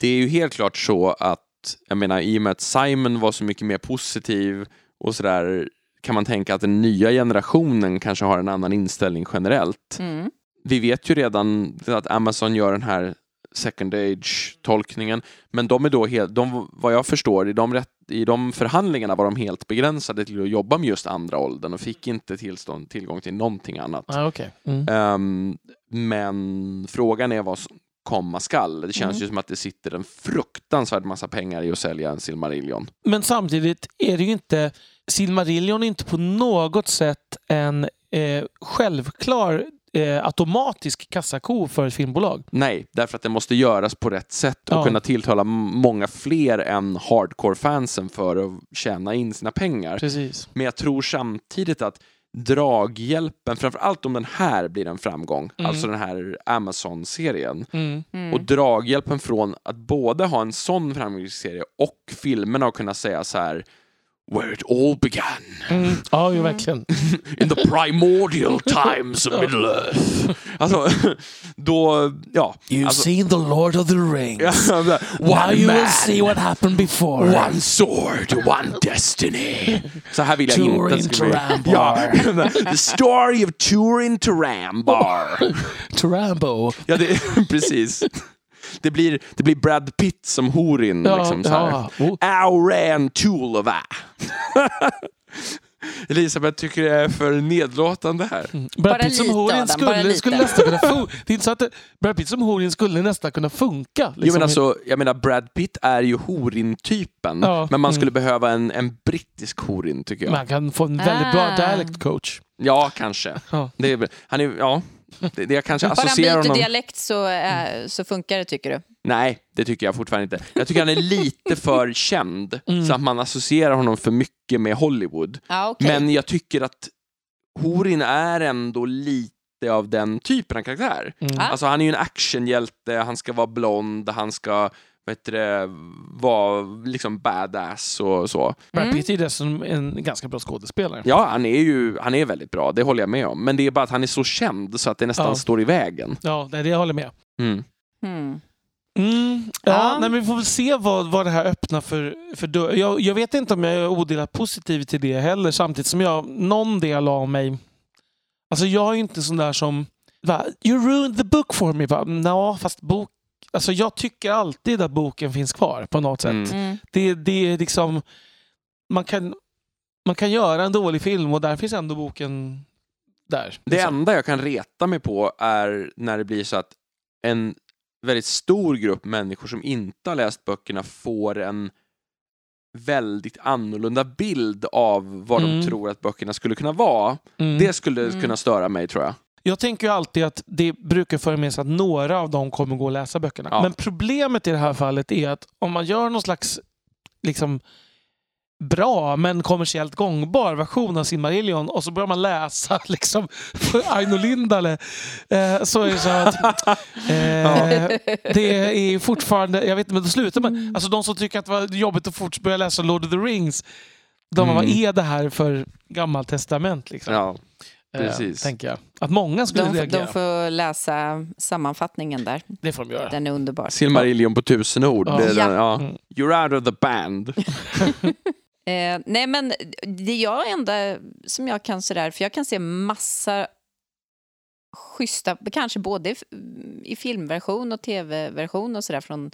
Speaker 1: Det är ju helt klart så att, jag menar, i och med att Simon var så mycket mer positiv och sådär kan man tänka att den nya generationen kanske har en annan inställning generellt.
Speaker 2: Mm.
Speaker 1: Vi vet ju redan att Amazon gör den här second age-tolkningen, men de är då helt, de, vad jag förstår, i de, rätt, i de förhandlingarna var de helt begränsade till att jobba med just andra åldern och fick inte tillstånd, tillgång till någonting annat.
Speaker 3: Ja, okej. Mm.
Speaker 1: Ehm, men frågan är vad som komma skall. Det känns
Speaker 2: Mm.
Speaker 1: ju som att det sitter en fruktansvärd massa pengar i att sälja en Silmarillion.
Speaker 3: Men samtidigt är det ju inte... Silmarillion är inte på något sätt en eh, självklar eh, automatisk kassako för ett filmbolag.
Speaker 1: Nej, därför att det måste göras på rätt sätt och
Speaker 3: Ja.
Speaker 1: kunna tilltala många fler än hardcore-fansen för att tjäna in sina pengar.
Speaker 3: Precis.
Speaker 1: Men jag tror samtidigt att draghjälpen, framför allt om den här blir en framgång,
Speaker 3: Mm.
Speaker 1: alltså den här Amazon-serien,
Speaker 3: Mm.
Speaker 2: Mm.
Speaker 1: och draghjälpen från att både ha en sån framgångsrik serie och filmerna och kunna säga så här Where it all began,
Speaker 3: Mm. Ja, ju verkligen.
Speaker 1: in the primordial times of Middle Earth. Alltså, då, ja.
Speaker 3: You've
Speaker 1: alltså,
Speaker 3: seen the Lord of the Rings.
Speaker 1: ja,
Speaker 3: Now
Speaker 1: one
Speaker 3: you will see what happened before.
Speaker 1: one sword, one destiny. Så här vill jag
Speaker 3: Turin
Speaker 1: inte att det ska bli.
Speaker 3: Tarambar.
Speaker 1: Ja, the story of Turin Tarambar.
Speaker 3: Tarambo.
Speaker 1: Ja, det, precis. Det blir, det blir Brad Pitt som Horin.
Speaker 3: Ja,
Speaker 1: liksom, så här.
Speaker 3: ja. Oh.
Speaker 1: Auran Tulova. Elisabeth tycker det är för nedlåtande här.
Speaker 3: Brad
Speaker 2: Bara
Speaker 3: Pitt som Horin skulle, skulle nästan kunna funka. Det är inte så att det, Brad Pitt som Horin skulle nästan kunna funka. Liksom.
Speaker 1: men alltså, jag menar, Brad Pitt är ju Horin-typen,
Speaker 3: Ja,
Speaker 1: men man
Speaker 3: mm.
Speaker 1: skulle behöva en, en brittisk Horin, tycker jag.
Speaker 3: Man kan få en väldigt bra
Speaker 2: Ah.
Speaker 3: dialect coach.
Speaker 1: Ja, kanske.
Speaker 3: Ja.
Speaker 1: Det är, han är, ja, det, det jag kanske
Speaker 2: Bara han
Speaker 1: associerar
Speaker 2: byter dialekt så, äh, så funkar det, tycker du?
Speaker 1: Nej, det tycker jag fortfarande inte. Jag tycker han är lite för känd,
Speaker 3: Mm.
Speaker 1: så att man associerar honom för mycket med Hollywood.
Speaker 2: Ja, okej.
Speaker 1: Men jag tycker att Horin är ändå lite av den typen av karaktär.
Speaker 3: Mm.
Speaker 2: Ah.
Speaker 1: Alltså han är ju en actionhjälte, han ska vara blond, han ska vad heter det, vara liksom badass och så.
Speaker 3: Brad
Speaker 2: Mm.
Speaker 3: Pitt är dessutom en ganska bra skådespelare.
Speaker 1: Ja, han är ju han är väldigt bra, det håller jag med om. Men det är bara att han är så känd så att det nästan
Speaker 3: Ja.
Speaker 1: står i vägen.
Speaker 3: Ja, det, det jag håller med.
Speaker 1: Mm.
Speaker 2: Mm.
Speaker 3: Mm, ja,
Speaker 2: Ja.
Speaker 3: Nej, men vi får väl se vad, vad det här öppnar för, för dörr. Jag, jag vet inte om jag är odelat positiv till det heller, samtidigt som jag, någon del av mig... Alltså jag är ju inte sån där som... Va, you ruined the book for me. Va? Nå, fast bok... Alltså jag tycker alltid att boken finns kvar på något sätt.
Speaker 1: Mm.
Speaker 2: Mm.
Speaker 3: Det, det är liksom... Man kan, man kan göra en dålig film och där finns ändå boken där.
Speaker 1: Det
Speaker 3: liksom.
Speaker 1: enda jag kan reta mig på är när det blir så att en väldigt stor grupp människor som inte har läst böckerna får en väldigt annorlunda bild av vad
Speaker 3: Mm.
Speaker 1: de tror att böckerna skulle kunna vara.
Speaker 3: Mm.
Speaker 1: Det skulle
Speaker 2: Mm.
Speaker 1: kunna störa mig tror jag.
Speaker 3: Jag tänker ju alltid att det brukar föra med sig att några av dem kommer gå och läsa böckerna.
Speaker 1: Ja.
Speaker 3: Men problemet i det här fallet är att om man gör någon slags liksom, bra men kommersiellt gångbar version av Silmarillion och så börjar man läsa liksom, Aino Lindale eh, så är det så att eh, det är fortfarande, jag vet inte, men då slutar man. Alltså de som tycker att det var jobbigt att fort börja läsa Lord of the Rings, de
Speaker 1: Mm.
Speaker 3: vad är det här för gammalt testament? Liksom?
Speaker 1: Ja,
Speaker 3: Eh,
Speaker 1: precis.
Speaker 3: tänker jag. Att många skulle
Speaker 2: De,
Speaker 3: reagera.
Speaker 2: de får läsa sammanfattningen där.
Speaker 3: Det får de göra.
Speaker 2: Den är underbar.
Speaker 1: Silmarillion på tusen ord.
Speaker 3: Ja.
Speaker 1: Den, ja.
Speaker 3: Mm.
Speaker 1: You're out of the band.
Speaker 2: Eh, nej, men det jag enda som jag kan sådär, för jag kan se massa schyssta, kanske både i, i filmversion och tv-version och sådär från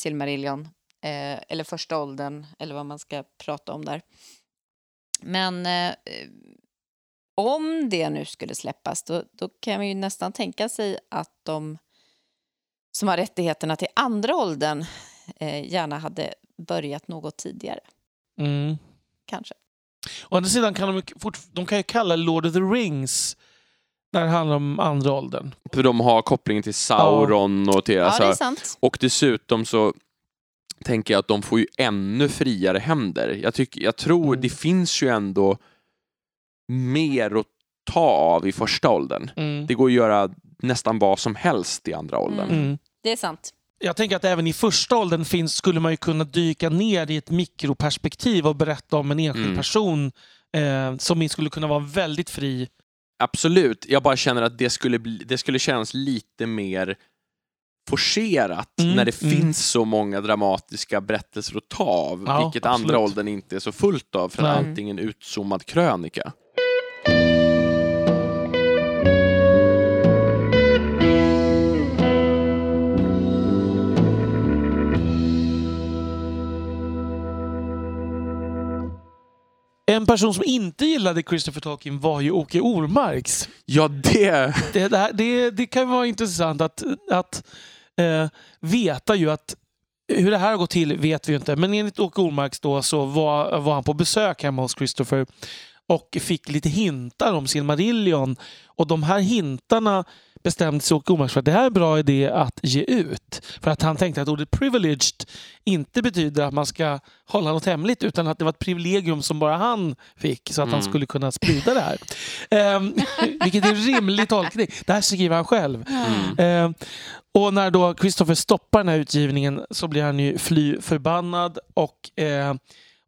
Speaker 2: Silmarillion. Eh, eller första åldern, eller vad man ska prata om där. Men eh, om det nu skulle släppas, då, då kan man ju nästan tänka sig att de som har rättigheterna till andra åldern eh, gärna hade börjat något tidigare,
Speaker 3: Mm.
Speaker 2: kanske.
Speaker 3: Å andra sidan kan de, ju fort, de kan ju kalla Lord of the Rings när det handlar om andra åldern.
Speaker 1: För de har kopplingen till Sauron och till...
Speaker 2: Ja,
Speaker 1: Alltså,
Speaker 2: det är sant.
Speaker 1: Och dessutom så tänker jag att de får ju ännu friare händer. Jag, tycker, jag tror
Speaker 3: Mm.
Speaker 1: det finns ju ändå mer att ta av i första åldern.
Speaker 3: Mm.
Speaker 1: Det går att göra nästan vad som helst i andra åldern.
Speaker 2: Mm.
Speaker 3: Mm.
Speaker 2: Det är sant.
Speaker 3: Jag tänker att även i första åldern finns, skulle man ju kunna dyka ner i ett mikroperspektiv och berätta om en enskild
Speaker 1: Mm.
Speaker 3: person eh, som skulle kunna vara väldigt fri.
Speaker 1: Absolut, jag bara känner att det skulle, bli, det skulle kännas lite mer forcerat
Speaker 3: Mm,
Speaker 1: när det
Speaker 3: mm.
Speaker 1: finns så många dramatiska berättelser att ta av,
Speaker 3: Ja,
Speaker 1: vilket
Speaker 3: absolut.
Speaker 1: andra åldern inte är så fullt av för
Speaker 3: Nej.
Speaker 1: antingen utzoomad krönika.
Speaker 3: En person som inte gillade Christopher Tolkien var ju Åke Ormarks.
Speaker 1: Ja, det...
Speaker 3: Det, det, här, det, det kan vara intressant att, att eh, veta ju att hur det här har gått till vet vi inte. Men enligt Åke Ormarks då så var, var han på besök hemma hos Christopher och fick lite hintar om Silmarillion. Och de här hintarna bestämde sig Åke Ormarks för att det här är en bra idé att ge ut. För att han tänkte att ordet privileged inte betyder att man ska hålla något hemligt utan att det var ett privilegium som bara han fick så att han
Speaker 1: Mm.
Speaker 3: skulle kunna sprida det här. Ehm, vilket är en rimlig tolkning. Det här skriver han själv.
Speaker 1: Mm.
Speaker 3: Ehm, och när då Christopher stoppar den här utgivningen så blir han ju fly förbannad och, eh,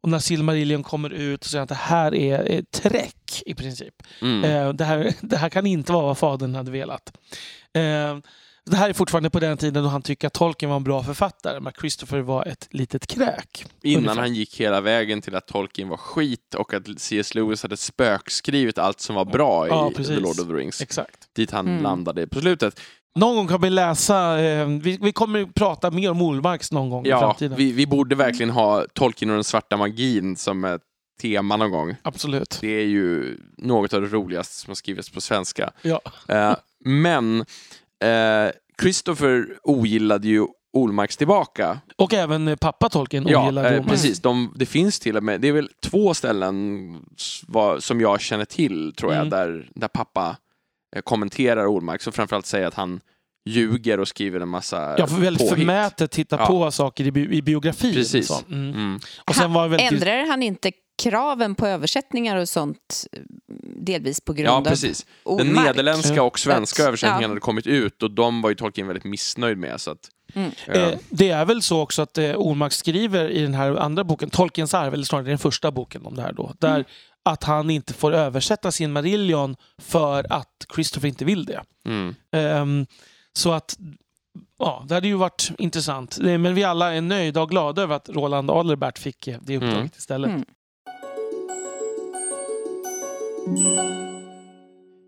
Speaker 3: och när Silmarillion kommer ut så säger han att det här är träck i princip.
Speaker 1: Mm.
Speaker 3: Eh, det, här, det här kan inte vara vad fadern hade velat. Eh, det här är fortfarande på den tiden då han tycker att Tolkien var en bra författare men Christopher var ett litet kräk.
Speaker 1: Innan
Speaker 3: ungefär.
Speaker 1: han gick hela vägen till att Tolkien var skit och att C.S. Lewis hade spökskrivit allt som var bra i
Speaker 3: Ja,
Speaker 1: The. Lord of the Rings.
Speaker 3: Exakt.
Speaker 1: Dit han
Speaker 2: Mm.
Speaker 1: landade på slutet.
Speaker 3: Någon gång kan vi läsa, eh, vi, vi kommer prata mer om Olmarks någon gång i
Speaker 1: Ja,
Speaker 3: framtiden.
Speaker 1: vi, vi borde verkligen ha Tolkien och den svarta magin som ett tema någon gång.
Speaker 3: Absolut.
Speaker 1: Det är ju något av det roligaste som har skrivits på svenska.
Speaker 3: Ja.
Speaker 1: Eh, men eh, Christopher ogillade ju Olmarks tillbaka.
Speaker 3: Och även eh, pappa Tolkien
Speaker 1: Ja,
Speaker 3: ogillade
Speaker 1: eh,
Speaker 3: Olmark.
Speaker 1: precis. De, det finns till och med, det är väl två ställen s- vad- som jag känner till, tror jag,
Speaker 3: Mm.
Speaker 1: där, där pappa kommenterar Olmark och framförallt säger att han ljuger och skriver en massa
Speaker 3: Ja, för väldigt
Speaker 1: påhitt.
Speaker 3: förmätet hitta
Speaker 1: Ja.
Speaker 3: på saker i, bi- i biografin.
Speaker 1: Precis.
Speaker 3: Så. Mm.
Speaker 1: Mm.
Speaker 3: Och sen var väldigt...
Speaker 2: Ändrar han inte kraven på översättningar och sånt eh, delvis på grund
Speaker 1: Ja,
Speaker 2: av
Speaker 1: precis. Den
Speaker 2: Ormark?
Speaker 1: nederländska och svenska
Speaker 2: Ja.
Speaker 1: översättningen hade kommit ut och de var ju Tolkien väldigt missnöjd med. Så att,
Speaker 2: Mm.
Speaker 1: ja.
Speaker 3: Eh, det är väl så också att eh, Ormark skriver i den här andra boken, Tolkiens arv, eller snarare den första boken om det här då, där att han inte får översätta sin Marillion för att Christopher inte vill det.
Speaker 1: mm.
Speaker 3: Ehm, så att Ja, det hade ju varit intressant. Men vi alla är nöjda och glada över att Roland Adlerbert fick eh, det uppdraget
Speaker 1: Mm.
Speaker 3: istället.
Speaker 2: Mm.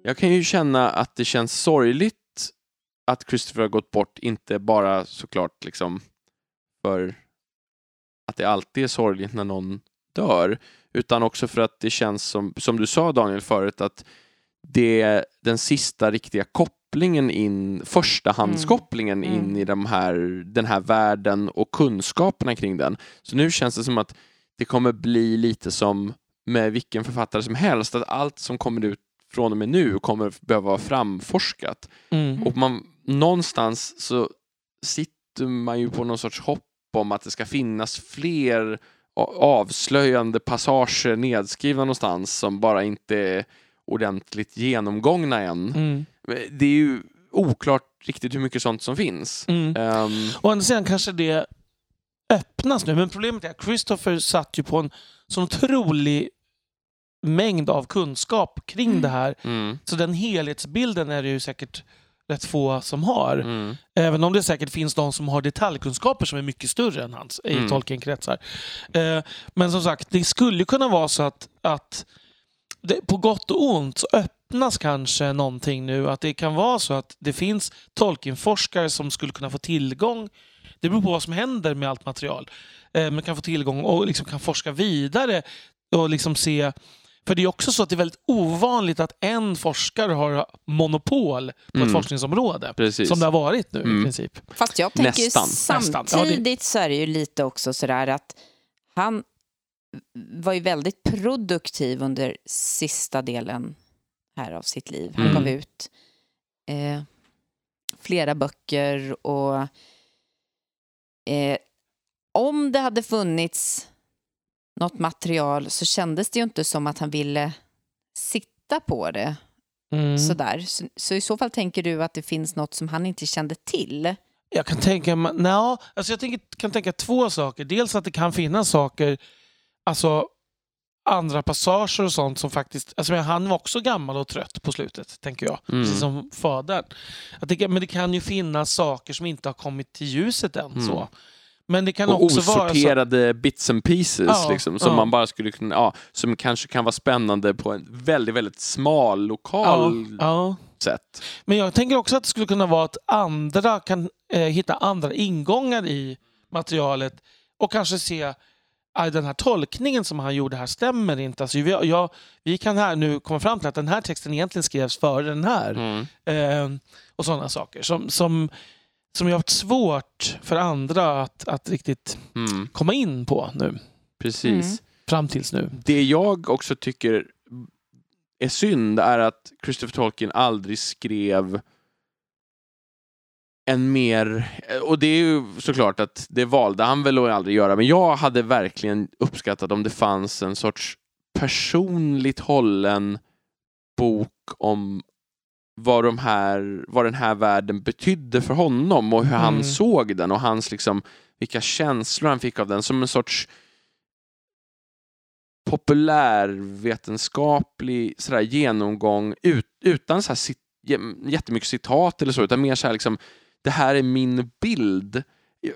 Speaker 1: Jag kan ju känna att det känns sorgligt att Christopher har gått bort, inte bara såklart liksom för att det alltid är sorgligt när någon dör, utan också för att det känns som, som du sa Daniel förut, att det är den sista riktiga kopplingen in, förstahandskopplingen
Speaker 2: Mm.
Speaker 1: in i de här, den här världen och kunskaperna kring den. Så nu känns det som att det kommer bli lite som med vilken författare som helst, att allt som kommer ut från och med nu kommer behöva vara framforskat.
Speaker 3: Mm.
Speaker 1: Och man, någonstans så sitter man ju på någon sorts hopp om att det ska finnas fler avslöjande passager nedskrivna någonstans som bara inte är ordentligt genomgångna än.
Speaker 3: Mm.
Speaker 1: Det är ju oklart riktigt hur mycket sånt som finns.
Speaker 3: Mm.
Speaker 1: Ehm,
Speaker 3: Å andra sidan kanske det öppnas nu, men problemet är att Christopher satt ju på en sån otrolig mängd av kunskap kring
Speaker 2: Mm.
Speaker 3: det här.
Speaker 1: mm,
Speaker 3: Så den helhetsbilden är det ju säkert rätt få som har.
Speaker 1: mm,
Speaker 3: Även om det säkert finns de som har detaljkunskaper som är mycket större än hans i
Speaker 1: Mm.
Speaker 3: Tolkien-kretsar. Eh, men som sagt, det skulle kunna vara så att, att det, på gott och ont så öppnas kanske någonting nu. Att det kan vara så att det finns Tolkien-forskare som skulle kunna få tillgång. Det beror på vad som händer med allt material. Eh, men kan få tillgång och liksom kan forska vidare och liksom se för det är också så att det är väldigt ovanligt att en forskare har monopol på ett
Speaker 1: Mm.
Speaker 3: forskningsområde.
Speaker 1: precis.
Speaker 3: Som det har varit nu
Speaker 1: Mm.
Speaker 3: i princip.
Speaker 2: Fast jag tänker ju
Speaker 1: Nästan.
Speaker 3: Nästan.
Speaker 2: samtidigt
Speaker 3: Ja, det-
Speaker 2: så är det ju lite också sådär att han var ju väldigt produktiv under sista delen här av sitt liv. Han
Speaker 1: Mm.
Speaker 2: gav ut eh, flera böcker och eh, om det hade funnits något material så kändes det ju inte som att han ville sitta på det
Speaker 3: Mm.
Speaker 2: sådär. Så, så i så fall tänker du att det finns något som han inte kände till?
Speaker 3: Jag kan tänka, nja, alltså jag tänker, kan tänka två saker. Dels att det kan finnas saker, alltså andra passager och sånt som faktiskt... Alltså men han var också gammal och trött på slutet, tänker jag.
Speaker 1: Mm.
Speaker 3: Precis som fadern. Jag tänker, men det kan ju finnas saker som inte har kommit till ljuset än.
Speaker 1: Mm.
Speaker 3: Så. Men det kan
Speaker 1: och
Speaker 3: också vara så...
Speaker 1: osorterade bits and pieces
Speaker 3: Ja,
Speaker 1: liksom, som
Speaker 3: ja.
Speaker 1: man bara skulle kunna, ja, som kanske kan vara spännande på en väldigt, väldigt smal, lokal
Speaker 3: ja.
Speaker 1: sätt.
Speaker 3: Men jag tänker också att det skulle kunna vara att andra kan eh, hitta andra ingångar i materialet och kanske se att den här tolkningen som han gjorde här stämmer inte. Alltså, vi, jag, vi kan här nu komma fram till att den här texten egentligen skrevs före den här.
Speaker 1: Mm.
Speaker 3: Eh, och sådana saker som, som, som jag har haft svårt för andra att, att riktigt
Speaker 1: Mm.
Speaker 3: komma in på nu.
Speaker 1: Precis.
Speaker 2: Mm.
Speaker 3: Fram tills nu.
Speaker 1: Det jag också tycker är synd är att Christopher Tolkien aldrig skrev en mer, och det är ju såklart att det valde han väl att aldrig göra, men jag hade verkligen uppskattat om det fanns en sorts personligt hållen bok om vad, de här, vad den här världen betydde för honom och hur han
Speaker 3: Mm.
Speaker 1: såg den och hans liksom, vilka känslor han fick av den som en sorts populärvetenskaplig sådär, genomgång ut, utan så här, cit, jättemycket citat eller så, utan mer så här, liksom, det här är min bild.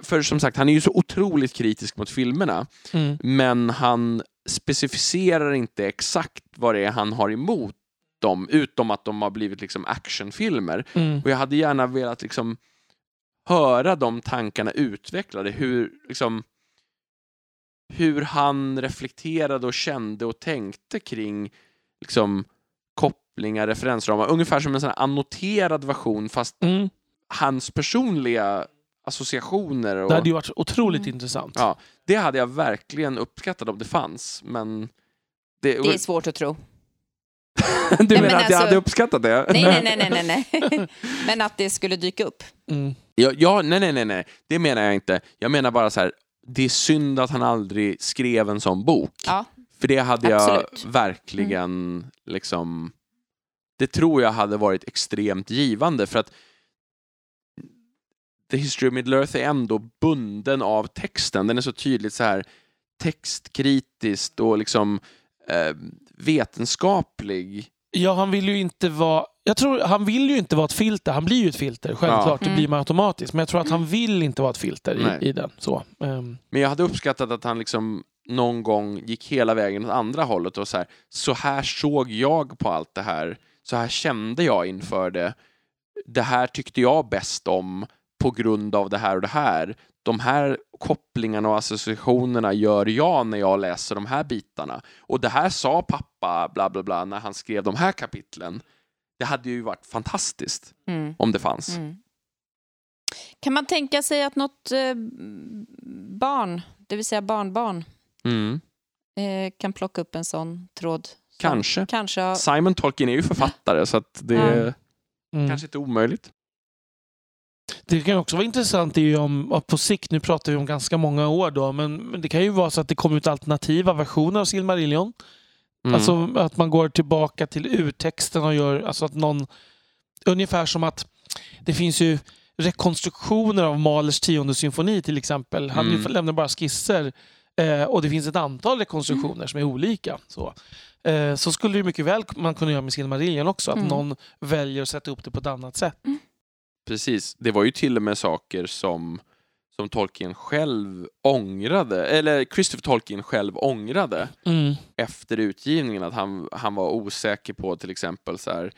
Speaker 1: För som sagt, han är ju så otroligt kritisk mot filmerna,
Speaker 3: Mm.
Speaker 1: men han specificerar inte exakt vad det är han har emot dem, utom att de har blivit liksom actionfilmer.
Speaker 3: Mm.
Speaker 1: Och jag hade gärna velat liksom höra de tankarna utvecklade, hur, liksom, hur han reflekterade och kände och tänkte kring liksom, kopplingar, referensramar, ungefär som en sån här annoterad version fast
Speaker 3: Mm.
Speaker 1: hans personliga associationer. Och,
Speaker 3: Det hade ju varit otroligt
Speaker 2: Mm.
Speaker 3: intressant.
Speaker 1: Ja, det hade jag verkligen uppskattat om det fanns, men det,
Speaker 2: Det är svårt att tro.
Speaker 1: du menar
Speaker 2: men
Speaker 1: att jag
Speaker 2: alltså-
Speaker 1: hade uppskattat det?
Speaker 2: Nej, nej, nej, nej, nej. Men att det skulle dyka upp.
Speaker 3: Mm.
Speaker 1: Ja, ja, nej, nej, nej, nej, det menar jag inte. Jag menar bara så här, det är synd att han aldrig skrev en sån bok.
Speaker 2: Ja,
Speaker 1: För det hade jag
Speaker 2: Absolut.
Speaker 1: verkligen liksom... Det tror jag hade varit extremt givande för att The History of Middle Earth är ändå bunden av texten. Den är så tydligt så här textkritiskt och liksom eh, vetenskaplig.
Speaker 3: Ja, han vill ju inte vara... Jag tror han vill ju inte vara ett filter. Han blir ju ett filter, självklart.
Speaker 2: Ja.
Speaker 3: Det blir man automatiskt. Men jag tror att han vill inte vara ett filter i, i den. Så. ehm,
Speaker 1: Men jag hade uppskattat att han liksom någon gång gick hela vägen åt andra hållet och så här, så här såg jag på allt det här. Så här kände jag inför det. Det här tyckte jag bäst om på grund av det här och det här. De här kopplingarna och associationerna gör jag när jag läser de här bitarna. Och det här sa pappa, bla bla bla, när han skrev de här kapitlen. Det hade ju varit fantastiskt
Speaker 2: mm.
Speaker 1: om det fanns.
Speaker 2: Mm. Kan man tänka sig att något eh, barn, det vill säga barnbarn,
Speaker 1: Mm.
Speaker 2: eh, kan plocka upp en sån tråd
Speaker 1: Kanske.
Speaker 2: Kanske har-
Speaker 1: Simon Tolkien är ju författare så att det är
Speaker 3: Mm.
Speaker 1: kanske inte omöjligt.
Speaker 3: Det kan också vara intressant är ju om, på sikt, nu pratar vi om ganska många år då, men, men det kan ju vara så att det kommer ut alternativa versioner av Silmarillion.
Speaker 1: Mm.
Speaker 3: Alltså att man går tillbaka till urtexten och gör, alltså att någon, ungefär som att det finns ju rekonstruktioner av Mahlers tionde symfoni till exempel. Han
Speaker 1: Mm.
Speaker 3: lämnar bara skisser eh, och det finns ett antal rekonstruktioner som är olika. Så. Eh, så skulle det mycket väl man kunna göra med Silmarillion också, att
Speaker 2: Mm.
Speaker 3: någon väljer att sätta upp det på ett annat sätt.
Speaker 1: Precis, det var ju till och med saker som, som Tolkien själv ångrade, eller Christopher Tolkien själv ångrade
Speaker 3: Mm.
Speaker 1: efter utgivningen. Att han, han var osäker på till exempel så här,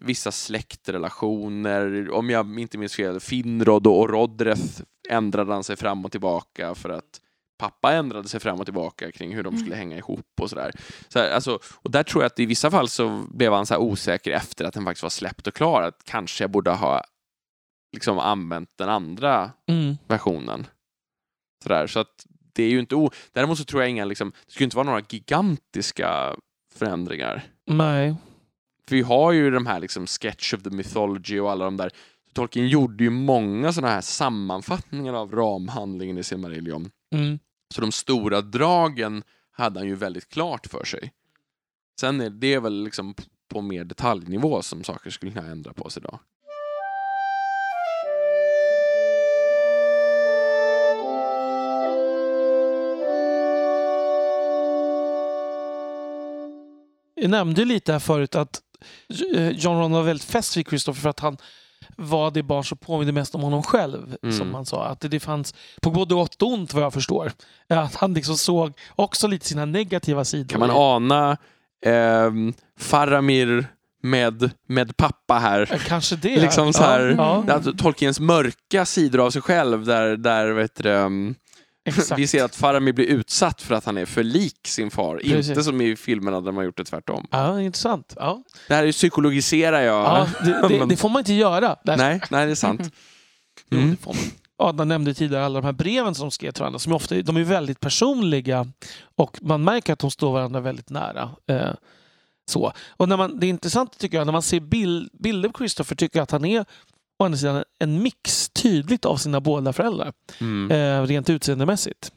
Speaker 1: vissa släktrelationer. Om jag inte minns fel, Finrod och Rodreth ändrade han sig fram och tillbaka för att pappa ändrade sig fram och tillbaka kring hur de skulle hänga ihop och sådär. Så här, alltså, och där tror jag att i vissa fall så blev han så osäker efter att den faktiskt var släppt och klar. Att kanske jag borde ha liksom använt den andra
Speaker 3: Mm.
Speaker 1: versionen. Sådär, så att det är ju inte o... Däremot så tror jag inga, liksom, det skulle inte vara några gigantiska förändringar.
Speaker 3: Nej.
Speaker 1: För vi har ju de här liksom Sketch of the Mythology och alla de där. Tolkien gjorde ju många sådana här sammanfattningar av ramhandlingen i Silmarillion.
Speaker 3: Mm.
Speaker 1: Så de stora dragen hade han ju väldigt klart för sig. Sen är det väl liksom på mer detaljnivå som saker skulle kunna ändra på sig idag.
Speaker 3: Jag nämnde lite här förut att eh, John Ron var väldigt fäst vid Christopher för att han var det barn som påminde mest om honom själv.
Speaker 1: Mm.
Speaker 3: Som man sa. Att det, det fanns, på både gott och ont vad jag förstår, att han liksom såg också lite sina negativa sidor.
Speaker 1: Kan man ana ehm, Faramir med, med pappa här?
Speaker 3: Eh, Kanske det.
Speaker 1: Liksom så här,
Speaker 3: Ja, ja,
Speaker 1: Tolkiens mörka sidor av sig själv där, där vet du, um,
Speaker 3: exakt.
Speaker 1: vi ser att Faramir blir utsatt för att han är för lik sin far.
Speaker 3: Precis.
Speaker 1: Inte som i filmerna där man har gjort det tvärtom.
Speaker 3: Ja, intressant. Ja.
Speaker 1: Det här är psykologiserar jag.
Speaker 3: Ja, det, det, det får man inte göra.
Speaker 1: Nej, nej, det är sant.
Speaker 3: Jo,
Speaker 1: Mm.
Speaker 3: det får man. Adam nämnde tidigare alla de här breven som skrev till varandra. Som är ofta, de är väldigt personliga och man märker att de står varandra väldigt nära. Eh, så. Och när man, det är intressant tycker jag, när man ser bild, bilder på Christopher tycker jag att han är å andra sidan en mix tydligt av sina båda föräldrar.
Speaker 1: Mm.
Speaker 3: Eh, rent utseendemässigt.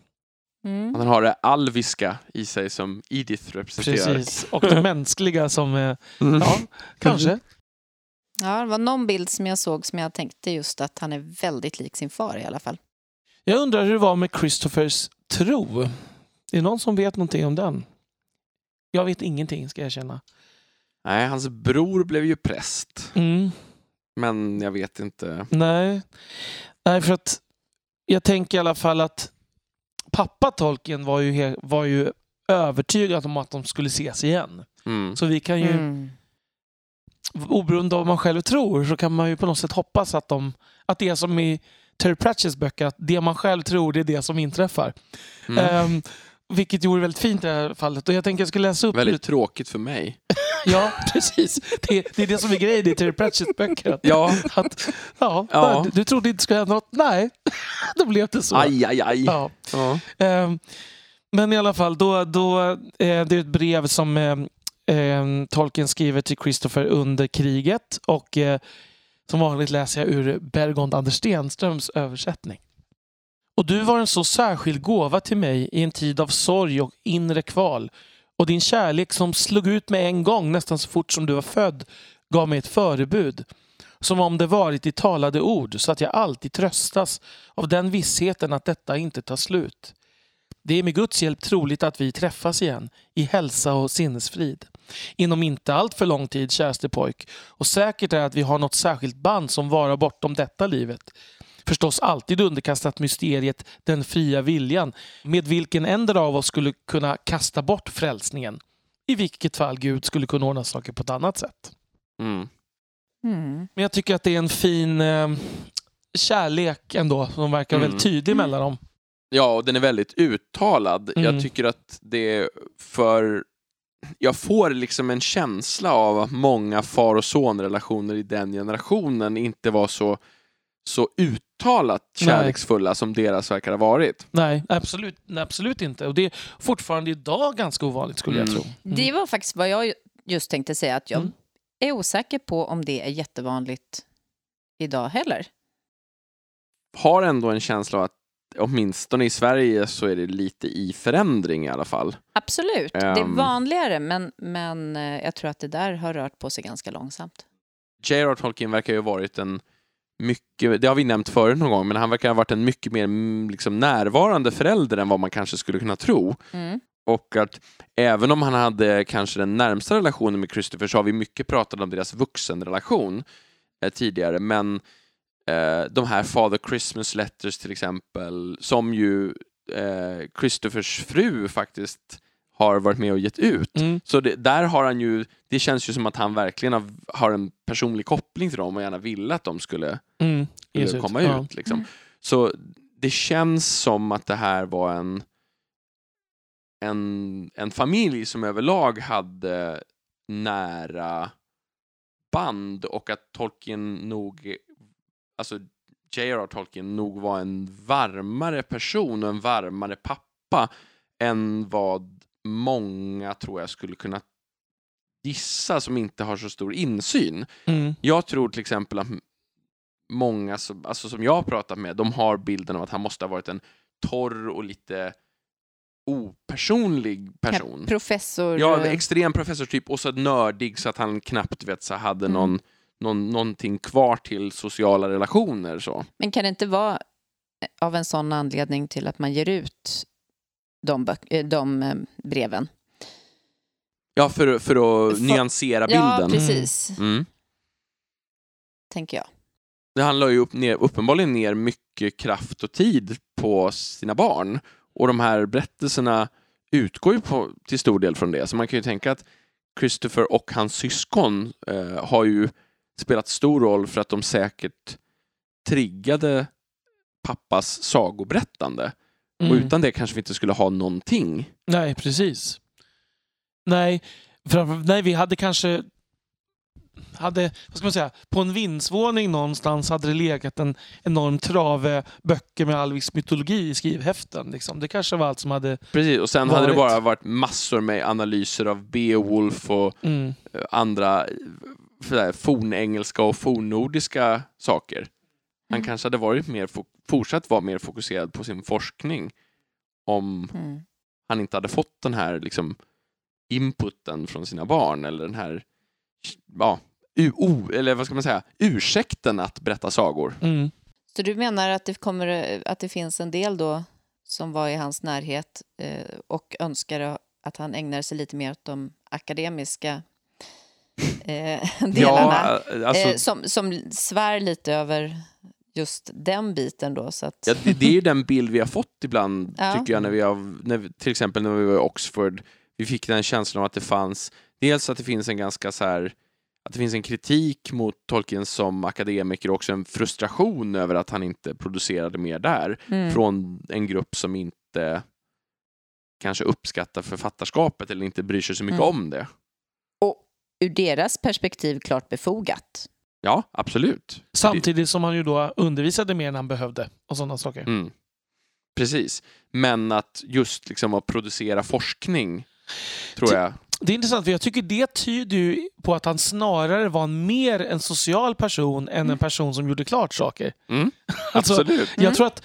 Speaker 2: Mm.
Speaker 1: Han har det alviska i sig som Edith representerar.
Speaker 3: Precis. Och det mänskliga som, eh,
Speaker 1: Mm.
Speaker 3: ja, kanske.
Speaker 2: Ja, det var någon bild som jag såg som jag tänkte just att han är väldigt lik sin far i alla fall.
Speaker 3: Jag undrar hur det var med Christophers tro. Är det någon som vet någonting om den? Jag vet ingenting ska jag känna.
Speaker 1: Nej, hans bror blev ju präst.
Speaker 3: Mm.
Speaker 1: Men jag vet inte.
Speaker 3: Nej. Nej, för att jag tänker i alla fall att pappa Tolkien var ju, var ju övertygad om att de skulle ses igen.
Speaker 1: Mm.
Speaker 3: Så vi kan ju,
Speaker 2: Mm.
Speaker 3: oberoende av vad man själv tror, så kan man ju på något sätt hoppas att, de, att det är som i Terry Pratchett's böcker, att det man själv tror det är det som inträffar.
Speaker 1: Mm.
Speaker 3: Ehm, vilket gjorde väldigt fint i det här fallet. Och jag tänker jag ska läsa upp
Speaker 1: Väldigt
Speaker 3: lite.
Speaker 1: tråkigt för mig.
Speaker 3: Ja, precis. Det, det är det som är grejen i Terry Pratchett's böcker.
Speaker 1: Ja,
Speaker 3: att, ja,
Speaker 1: Ja.
Speaker 3: Du, du trodde inte skulle hända något? Nej, då blev det så.
Speaker 1: aj, aj, aj.
Speaker 3: Ja.
Speaker 1: Ja.
Speaker 3: Ehm, men i alla fall, då, då, eh, det är ett brev som eh, eh, Tolkien skriver till Christopher under kriget. Och eh, som vanligt läser jag ur Bergond Anders Stenströms översättning. Och du var en så särskild gåva till mig i en tid av sorg och inre kval. Och din kärlek som slog ut med en gång nästan så fort som du var född gav mig ett förebud. Som om det varit i talade ord så att jag alltid tröstas av den vissheten att detta inte tar slut. Det är med Guds hjälp troligt att vi träffas igen i hälsa och sinnesfrid. Inom inte allt för lång tid, käraste pojk. Och säkert är att vi har något särskilt band som varar bortom detta livet. Förstås alltid underkastat mysteriet den fria viljan med vilken ändra av oss skulle kunna kasta bort frälsningen. I vilket fall Gud skulle kunna ordna saker på ett annat sätt.
Speaker 1: Mm.
Speaker 2: Mm.
Speaker 3: Men jag tycker att det är en fin eh, kärlek ändå som verkar
Speaker 1: Mm.
Speaker 3: väldigt tydlig mellan dem.
Speaker 1: Ja, och den är väldigt uttalad.
Speaker 3: Mm.
Speaker 1: Jag tycker att det är för... Jag får liksom en känsla av att många far och sonrelationer i den generationen inte var så, så uttalat
Speaker 3: Nej.
Speaker 1: kärleksfulla som deras verkar ha varit.
Speaker 3: Nej, absolut, nej, absolut inte. Och det är fortfarande idag ganska ovanligt skulle jag
Speaker 1: Mm.
Speaker 3: tro.
Speaker 2: Det var faktiskt vad jag just tänkte säga, att jag
Speaker 3: Mm.
Speaker 2: är osäker på om det är jättevanligt idag heller.
Speaker 1: Har ändå en känsla av att åtminstone i Sverige så är det lite i förändring i alla fall.
Speaker 2: Absolut, det är
Speaker 1: Ehm.
Speaker 2: vanligare, men, men eh, jag tror att det där har rört på sig ganska långsamt.
Speaker 1: J.R.R. Tolkien verkar ju ha varit en mycket, det har vi nämnt förut någon gång, men han verkar ha varit en mycket mer mm, liksom, närvarande förälder än vad man kanske skulle kunna tro.
Speaker 2: Mm.
Speaker 1: Och att även om han hade kanske den närmsta relationen med Christopher så har vi mycket pratat om deras vuxenrelation eh, tidigare, men eh, de här Father Christmas Letters till exempel, som ju eh, Christophers fru faktiskt har varit med och gett ut.
Speaker 3: Mm.
Speaker 1: Så det, där har han ju, det känns ju som att han verkligen har, har en personlig koppling till dem och gärna ville att de skulle,
Speaker 3: Mm.
Speaker 1: skulle
Speaker 3: ut.
Speaker 1: komma
Speaker 3: Ja.
Speaker 1: ut. Liksom.
Speaker 2: Mm.
Speaker 1: Så det känns som att det här var en, en, en familj som överlag hade nära band och att Tolkien nog, alltså J.R.R. Tolkien nog var en varmare person och en varmare pappa än vad många tror jag skulle kunna gissa som inte har så stor insyn.
Speaker 3: Mm.
Speaker 1: Jag tror till exempel att många som, alltså som jag har pratat med, de har bilden av att han måste ha varit en torr och lite opersonlig person.
Speaker 2: Professor...
Speaker 1: Ja,
Speaker 2: eh,
Speaker 1: extrem professortyp och så nördig så att han knappt vet, så hade
Speaker 2: Mm.
Speaker 1: någon, någon, någonting kvar till sociala relationer. Så.
Speaker 2: Men kan det inte vara av en sån anledning till att man ger ut de, eh, de eh, breven?
Speaker 1: Ja, för, för att
Speaker 2: För-
Speaker 1: nyansera
Speaker 2: Ja,
Speaker 1: bilden.
Speaker 2: precis,
Speaker 1: Mm.
Speaker 2: tänker jag.
Speaker 1: Det handlar ju upp, ner, uppenbarligen ner mycket kraft och tid på sina barn. Och de här berättelserna utgår ju på, till stor del från det. Så man kan ju tänka att Christopher och hans syskon eh, har ju spelat stor roll för att de säkert triggade pappas sagoberättande. Och
Speaker 3: Mm.
Speaker 1: utan det kanske vi inte skulle ha någonting.
Speaker 3: Nej, precis. Nej, framför, nej, vi hade kanske... Hade, vad ska man säga, på en vindsvåning någonstans hade det legat en enorm trave böcker med all viss mytologi i skrivhäften. Liksom. Det kanske var allt som hade...
Speaker 1: Precis, och sen hade det
Speaker 3: Varit.
Speaker 1: bara varit massor med analyser av Beowulf och
Speaker 3: Mm,
Speaker 1: eh, andra eh, fornengelska och fornnordiska saker. Han
Speaker 2: Mm.
Speaker 1: kanske hade varit mer, fo- fortsatt vara mer fokuserad på sin forskning om
Speaker 2: Mm.
Speaker 1: han inte hade fått den här liksom, inputen från sina barn eller den här ja, o, eller vad ska man säga, ursäkten att berätta sagor.
Speaker 3: mm.
Speaker 2: Så du menar att det, kommer, eh, att det finns en del då som var i hans närhet eh, och önskade att han ägnar sig lite mer åt de akademiska eh, delarna?
Speaker 1: Ja, alltså,
Speaker 2: eh, som, som svär lite över just den biten då. Så att,
Speaker 1: Ja, det, det är ju den bild vi har fått ibland,
Speaker 2: Ja.
Speaker 1: tycker jag, när vi har, när vi, till exempel när vi var i Oxford. Vi fick den känslan av att det fanns, dels att det finns en ganska så här, att det finns en kritik mot Tolkien som akademiker och också en frustration över att han inte producerade mer där,
Speaker 2: mm.
Speaker 1: från en grupp som inte kanske uppskattar författarskapet eller inte bryr sig så mycket
Speaker 2: Mm.
Speaker 1: om det.
Speaker 2: Ur deras perspektiv klart befogat.
Speaker 1: Ja, absolut.
Speaker 3: Samtidigt som han ju då undervisade mer än han behövde och sådana saker.
Speaker 1: Mm. Precis. Men att just liksom att producera forskning, tror jag,
Speaker 3: Det är intressant för jag tycker det tyder ju på att han snarare var mer en social person än en person som gjorde klart saker.
Speaker 1: Mm,
Speaker 3: Alltså,
Speaker 1: absolut.
Speaker 2: Mm.
Speaker 3: Jag tror att,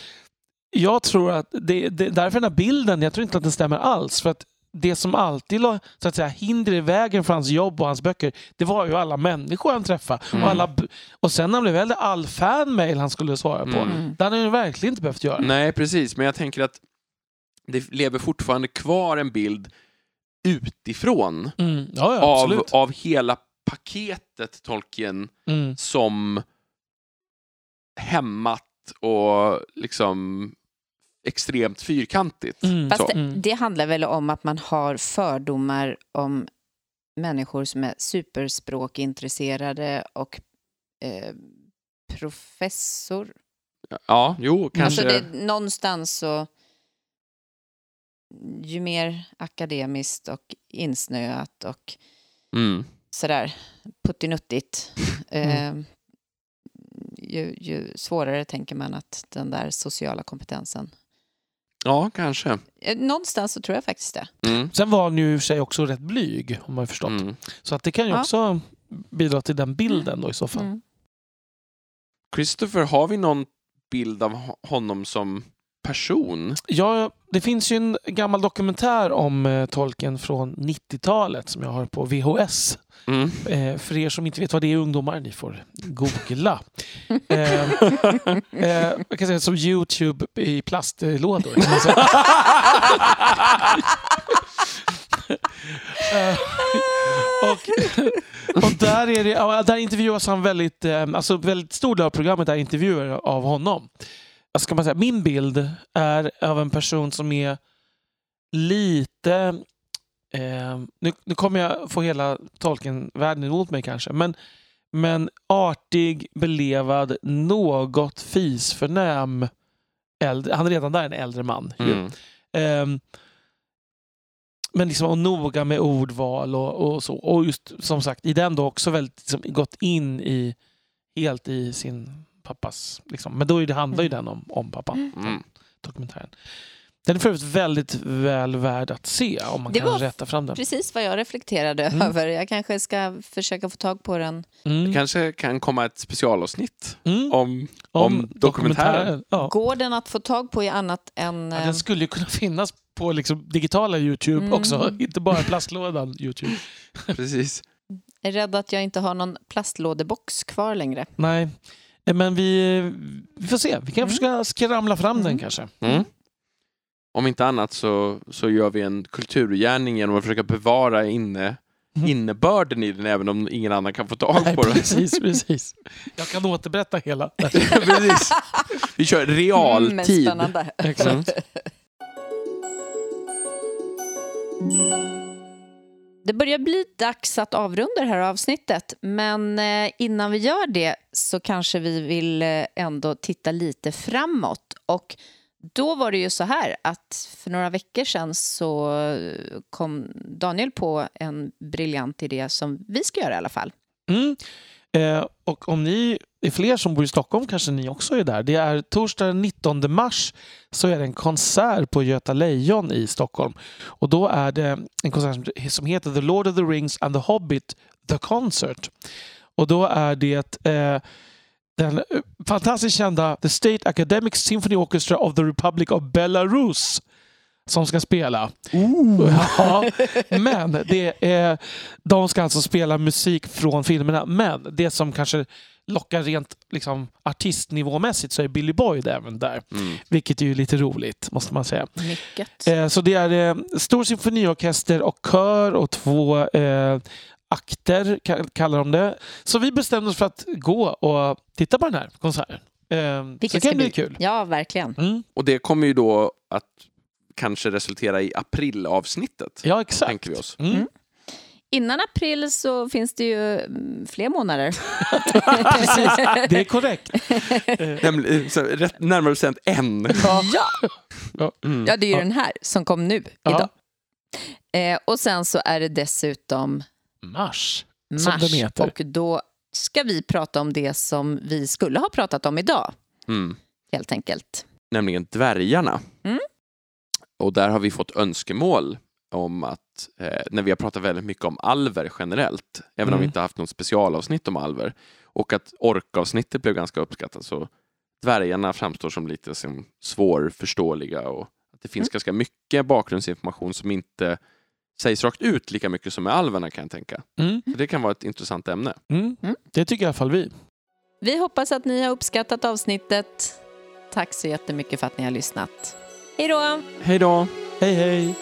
Speaker 3: jag tror att det, det, därför den här bilden, jag tror inte att den stämmer alls. För att det som alltid la så att säga, hinder i vägen för hans jobb och hans böcker, det var ju alla människor han träffade.
Speaker 1: Mm.
Speaker 3: Och, alla, och sen när han blev äldre, all fanmail han skulle svara på.
Speaker 1: Mm.
Speaker 3: Det hade han ju verkligen inte behövt göra.
Speaker 1: Nej, precis. Men jag tänker att det lever fortfarande kvar en bild utifrån
Speaker 3: Mm. Ja, ja,
Speaker 1: av, av hela paketet Tolkien
Speaker 3: Mm.
Speaker 1: som hämmat och liksom extremt fyrkantigt.
Speaker 3: Mm.
Speaker 2: Fast det,
Speaker 3: Mm.
Speaker 2: det handlar väl om att man har fördomar om människor som är superspråkintresserade och eh, professor.
Speaker 1: Ja, jo, kanske.
Speaker 2: Alltså det, någonstans så... Ju mer akademiskt och insnöat och
Speaker 1: mm.
Speaker 2: sådär puttinuttigt. Eh, ju, ju svårare tänker man att den där sociala kompetensen...
Speaker 1: Ja, kanske.
Speaker 2: Eh, Någonstans så tror jag faktiskt det.
Speaker 1: Mm.
Speaker 3: Sen var han ju i och för sig också rätt blyg, om man har förstått.
Speaker 1: Mm.
Speaker 3: Så att det kan ju
Speaker 2: Ja.
Speaker 3: också bidra till den bilden då i så fall.
Speaker 2: Mm.
Speaker 1: Christopher, har vi någon bild av ho- honom som person?
Speaker 3: Ja, det finns ju en gammal dokumentär om eh, Tolkien från 90-talet som jag har på VHS.
Speaker 1: Mm.
Speaker 3: Eh, för er som inte vet vad det är ungdomar, ni får googla. eh, eh, jag kan säga som Youtube i plastlådor. Kan man säga. Eh, och, och där, är det, där intervjuas han väldigt, eh, alltså väldigt stor del av programmet är intervjuer av honom. Alltså ska man säga, min bild är av en person som är lite Eh, nu, nu kommer jag få hela Tolkien-världen emot mig kanske. Men, men artig, belevad, något fisförnäm äldre. Han är redan där en äldre man.
Speaker 1: Mm.
Speaker 3: Ehm, men liksom och noga med ordval och, och så. Och just som sagt, i den då också väldigt liksom, gått in i helt i sin pappas... Liksom. Men då är det, handlar ju den om, om pappan,
Speaker 1: Mm.
Speaker 3: dokumentären. Den är för övrigt väldigt väl värd att se om man
Speaker 2: Det
Speaker 3: kan rätta fram den.
Speaker 2: Precis vad jag reflekterade
Speaker 3: Mm.
Speaker 2: över. Jag kanske ska försöka få tag på den.
Speaker 3: Mm.
Speaker 1: kanske kan komma ett specialavsnitt
Speaker 3: Mm.
Speaker 1: om, om dokumentären.
Speaker 3: Ja.
Speaker 2: Går den att få tag på i annat än...
Speaker 3: Ja,
Speaker 2: eh,
Speaker 3: den skulle ju kunna finnas på liksom digitala Youtube
Speaker 2: Mm.
Speaker 3: också. Inte bara plastlådan Youtube.
Speaker 1: Precis.
Speaker 2: Jag är rädd att jag inte har någon plastlådebox kvar längre.
Speaker 3: Nej, Eh, men vi, vi får se. Vi kan
Speaker 2: Mm.
Speaker 3: försöka skramla fram den
Speaker 2: Mm.
Speaker 3: kanske.
Speaker 1: Mm. Om inte annat så, så gör vi en kulturgärning genom att försöka bevara inne,
Speaker 3: Mm.
Speaker 1: innebörden i den även om ingen annan kan få tag
Speaker 3: Nej,
Speaker 1: på den.
Speaker 3: precis, precis. Jag kan återberätta hela.
Speaker 1: Precis. Vi kör
Speaker 2: Mm, men
Speaker 1: realtid.
Speaker 2: spännande.
Speaker 3: Exakt.
Speaker 2: Det börjar bli dags att avrunda det här avsnittet, men eh, innan vi gör det så kanske vi vill eh, ändå titta lite framåt. Och då var det ju så här att för några veckor sedan så kom Daniel på en briljant idé som vi ska göra i alla fall.
Speaker 3: Mm. Eh, och om ni är fler som bor i Stockholm kanske ni också är där. Det är torsdag den 19 mars så är det en konsert på Göta Lejon i Stockholm. Och då är det en konsert som- heter The Lord of the Rings and the Hobbit The Concert. Och då är det eh, den eh, fantastiskt kända The State Academic Symphony Orchestra of the Republic of Belarus som ska spela. Ja, men det är, de ska alltså spela musik från filmerna. Men det som kanske lockar rent liksom, artistnivåmässigt så är Billy Boyd även där.
Speaker 1: Mm.
Speaker 3: Vilket är ju lite roligt, måste man säga.
Speaker 2: Mycket.
Speaker 3: Eh, så det är eh, stor symfoniorkester och kör och två eh, akter, ka- kallar de det. Så vi bestämde oss för att gå och titta på den här konserten. Eh, så
Speaker 2: Vilket
Speaker 3: det
Speaker 2: ska
Speaker 3: kan bli
Speaker 2: bli-
Speaker 3: kul.
Speaker 2: Ja, verkligen.
Speaker 3: Mm.
Speaker 1: Och det kommer ju då att kanske resultera i aprilavsnittet.
Speaker 3: Ja, exakt.
Speaker 1: Tänker vi oss.
Speaker 3: Mm.
Speaker 2: Mm. Innan april så finns det ju mm, fler månader.
Speaker 3: Precis, det är korrekt.
Speaker 1: Nämligen, så, rätt, närmare bestämt en.
Speaker 2: Ja.
Speaker 1: Mm.
Speaker 2: ja, det är ju den här som kom nu,
Speaker 3: Ja.
Speaker 2: idag. Eh, och sen så är det dessutom
Speaker 3: Mars.
Speaker 2: mars.
Speaker 3: Som den heter.
Speaker 2: Och då ska vi prata om det som vi skulle ha pratat om idag,
Speaker 1: Mm.
Speaker 2: helt enkelt.
Speaker 1: Nämligen dvärgarna.
Speaker 2: Mm.
Speaker 1: Och där har vi fått önskemål om att, eh, när vi har pratat väldigt mycket om alver generellt, även om
Speaker 3: Mm.
Speaker 1: vi inte har haft något specialavsnitt om alver, och att orkavsnittet blev ganska uppskattat, så dvärgarna framstår som lite som svårförståeliga och att det finns
Speaker 2: Mm.
Speaker 1: ganska mycket bakgrundsinformation som inte sägs rakt ut lika mycket som med alverna kan jag tänka.
Speaker 3: Mm.
Speaker 1: Så det kan vara ett intressant ämne.
Speaker 3: Mm.
Speaker 2: Mm.
Speaker 3: Det tycker i alla fall vi.
Speaker 2: Vi hoppas att ni har uppskattat avsnittet. Tack så jättemycket för att ni har lyssnat. Hej då!
Speaker 1: Hej då!
Speaker 3: Hej hej!